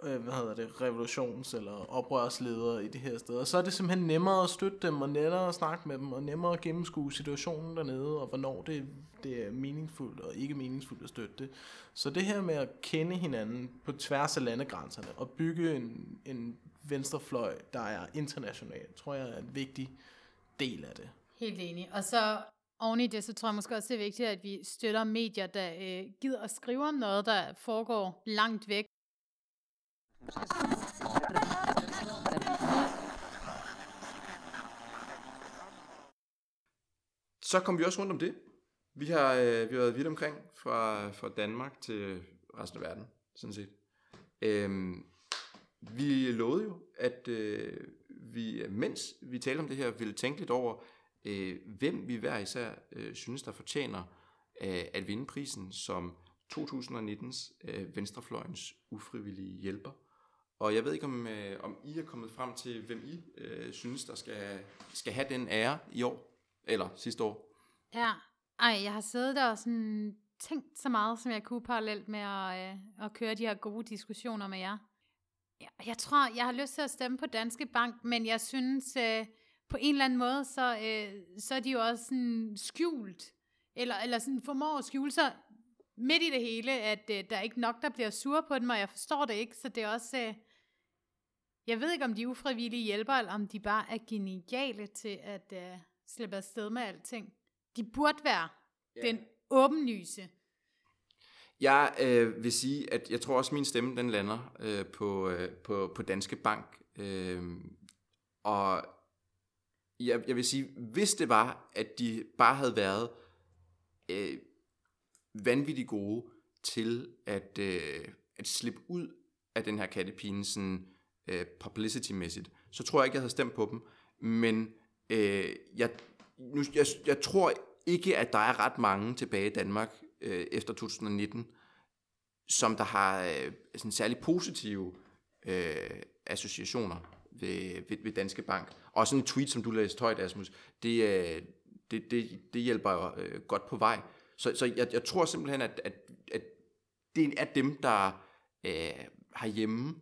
Speaker 3: øh, hvad hedder det, revolutions- eller oprørsledere i de her steder, så er det simpelthen nemmere at støtte dem, og nemmere at snakke med dem, og nemmere at gennemskue situationen dernede, og hvornår det, det er meningsfuldt og ikke meningsfuldt at støtte det. Så det her med at kende hinanden på tværs af landegrænserne, og bygge en, en venstrefløj, der er international, tror jeg er en vigtig del af det.
Speaker 1: Helt enig. Og så oven i det, så tror jeg måske også, det er vigtigt, at vi støtter medier, der øh, gider at skrive om noget, der foregår langt væk
Speaker 2: så kom vi også rundt om det. Vi har, øh, vi har været vidt omkring fra, fra Danmark til resten af verden, sådan set. Øhm, vi lovede jo, at øh, vi, mens vi talte om det her, ville tænke lidt over, øh, hvem vi hver især øh, synes, der fortjener øh, at vinde prisen som 2019's øh, Venstrefløjens ufrivillige hjælper. Og jeg ved ikke, om, øh, om I er kommet frem til, hvem I øh, synes, der skal, skal have den ære i år, eller sidste år.
Speaker 1: Ja, ej, jeg har siddet der og sådan tænkt så meget, som jeg kunne parallelt med at, øh, at køre de her gode diskussioner med jer. Jeg, jeg tror, jeg har lyst til at stemme på Danske Bank, men jeg synes øh, på en eller anden måde, så, øh, så er de jo også sådan skjult, eller, eller sådan formår at skjule sig midt i det hele, at øh, der er ikke nok, der bliver sur på dem, og jeg forstår det ikke, så det er også... Øh, jeg ved ikke, om de ufrivillige hjælper, eller om de bare er geniale til at øh, slippe afsted med alting. De burde være yeah. den åbenlyse.
Speaker 2: Jeg øh, vil sige, at jeg tror også, at min stemme den lander øh, på, øh, på, på Danske Bank. Øh, og jeg, jeg vil sige, hvis det var, at de bare havde været øh, vanvittigt gode til at, øh, at slippe ud af den her kattepine sådan øh, publicity-mæssigt, så tror jeg ikke, jeg havde stemt på dem. Men øh, jeg, nu, jeg, jeg tror ikke, at der er ret mange tilbage i Danmark øh, efter 2019, som der har øh, sådan særlig positive øh, associationer ved, ved, ved Danske Bank. Og sådan en tweet, som du læste højt, Asmus, det, øh, det, det, det hjælper jo øh, godt på vej. Så, så jeg, jeg tror simpelthen, at, at, at det er dem, der øh, har hjemme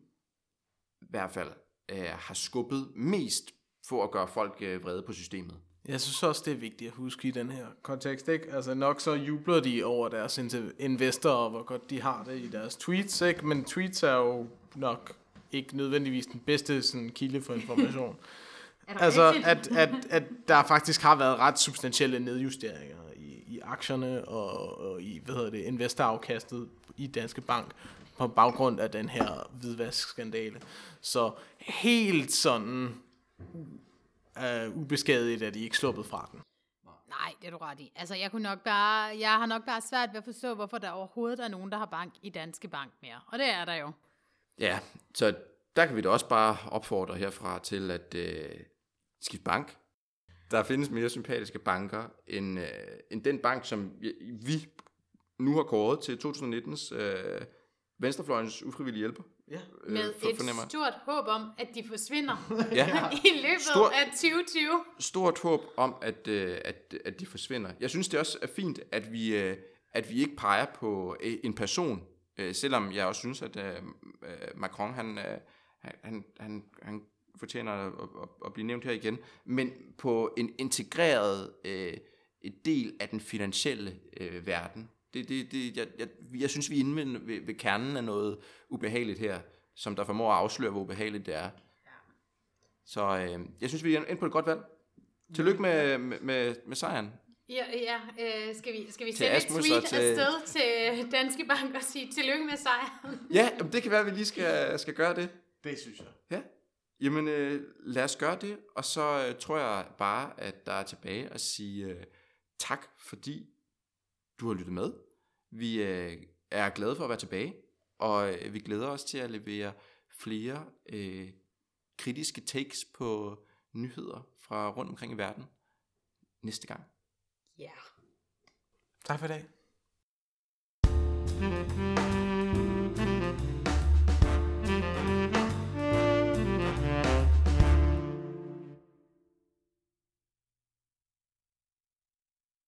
Speaker 2: i hvert fald øh, har skubbet mest for at gøre folk øh, vrede på systemet.
Speaker 3: Jeg synes også, det er vigtigt at huske i den her kontekst. Ikke? Altså nok så jubler de over deres investorer, og hvor godt de har det i deres tweets. Ikke? Men tweets er jo nok ikke nødvendigvis den bedste sådan, kilde for information. altså, at, at, at der faktisk har været ret substantielle nedjusteringer i, aktierne og, og i hvad hedder det, investorafkastet i Danske Bank på baggrund af den her hvidvaskskandale. Så helt sådan uh, ubeskadiget er de ikke sluppet fra den.
Speaker 1: Nej, det er du ret i. Altså, jeg, kunne nok bare, jeg har nok bare svært ved at forstå, hvorfor der overhovedet er nogen, der har bank i Danske Bank mere. Og det er der jo.
Speaker 2: Ja, så der kan vi da også bare opfordre herfra til at øh, skifte bank. Der findes mere sympatiske banker end, øh, end den bank, som vi nu har kåret til 2019's øh, Venstrefløjens ufrivillige hjælper.
Speaker 1: Ja. Øh, Med for, et fornemmer. stort håb om, at de forsvinder ja. i løbet stort, af 2020.
Speaker 2: Stort håb om, at, øh, at, at de forsvinder. Jeg synes, det også er fint, at vi, øh, at vi ikke peger på øh, en person, øh, selvom jeg også synes, at øh, Macron, han, øh, han, han, han fortjener at, at, at blive nævnt her igen, men på en integreret øh, del af den finansielle øh, verden. Det, det, det, jeg, jeg, jeg synes, vi er inde ved, ved, ved kernen af noget ubehageligt her, som der formår at afsløre, hvor ubehageligt det er. Ja. Så øh, jeg synes, vi er inde på et godt valg. Tillykke med, med, med, med sejren.
Speaker 1: Ja, ja øh, skal vi, skal vi sende et tweet til... afsted til Danske Bank og sige tillykke med sejren?
Speaker 2: ja, det kan være, at vi lige skal, skal gøre det.
Speaker 3: Det synes jeg.
Speaker 2: Ja. Jamen, øh, lad os gøre det, og så øh, tror jeg bare, at der er tilbage at sige øh, tak, fordi du har lyttet med. Vi øh, er glade for at være tilbage, og øh, vi glæder os til at levere flere øh, kritiske takes på nyheder fra rundt omkring i verden næste gang.
Speaker 1: Ja. Yeah.
Speaker 3: Tak for i dag.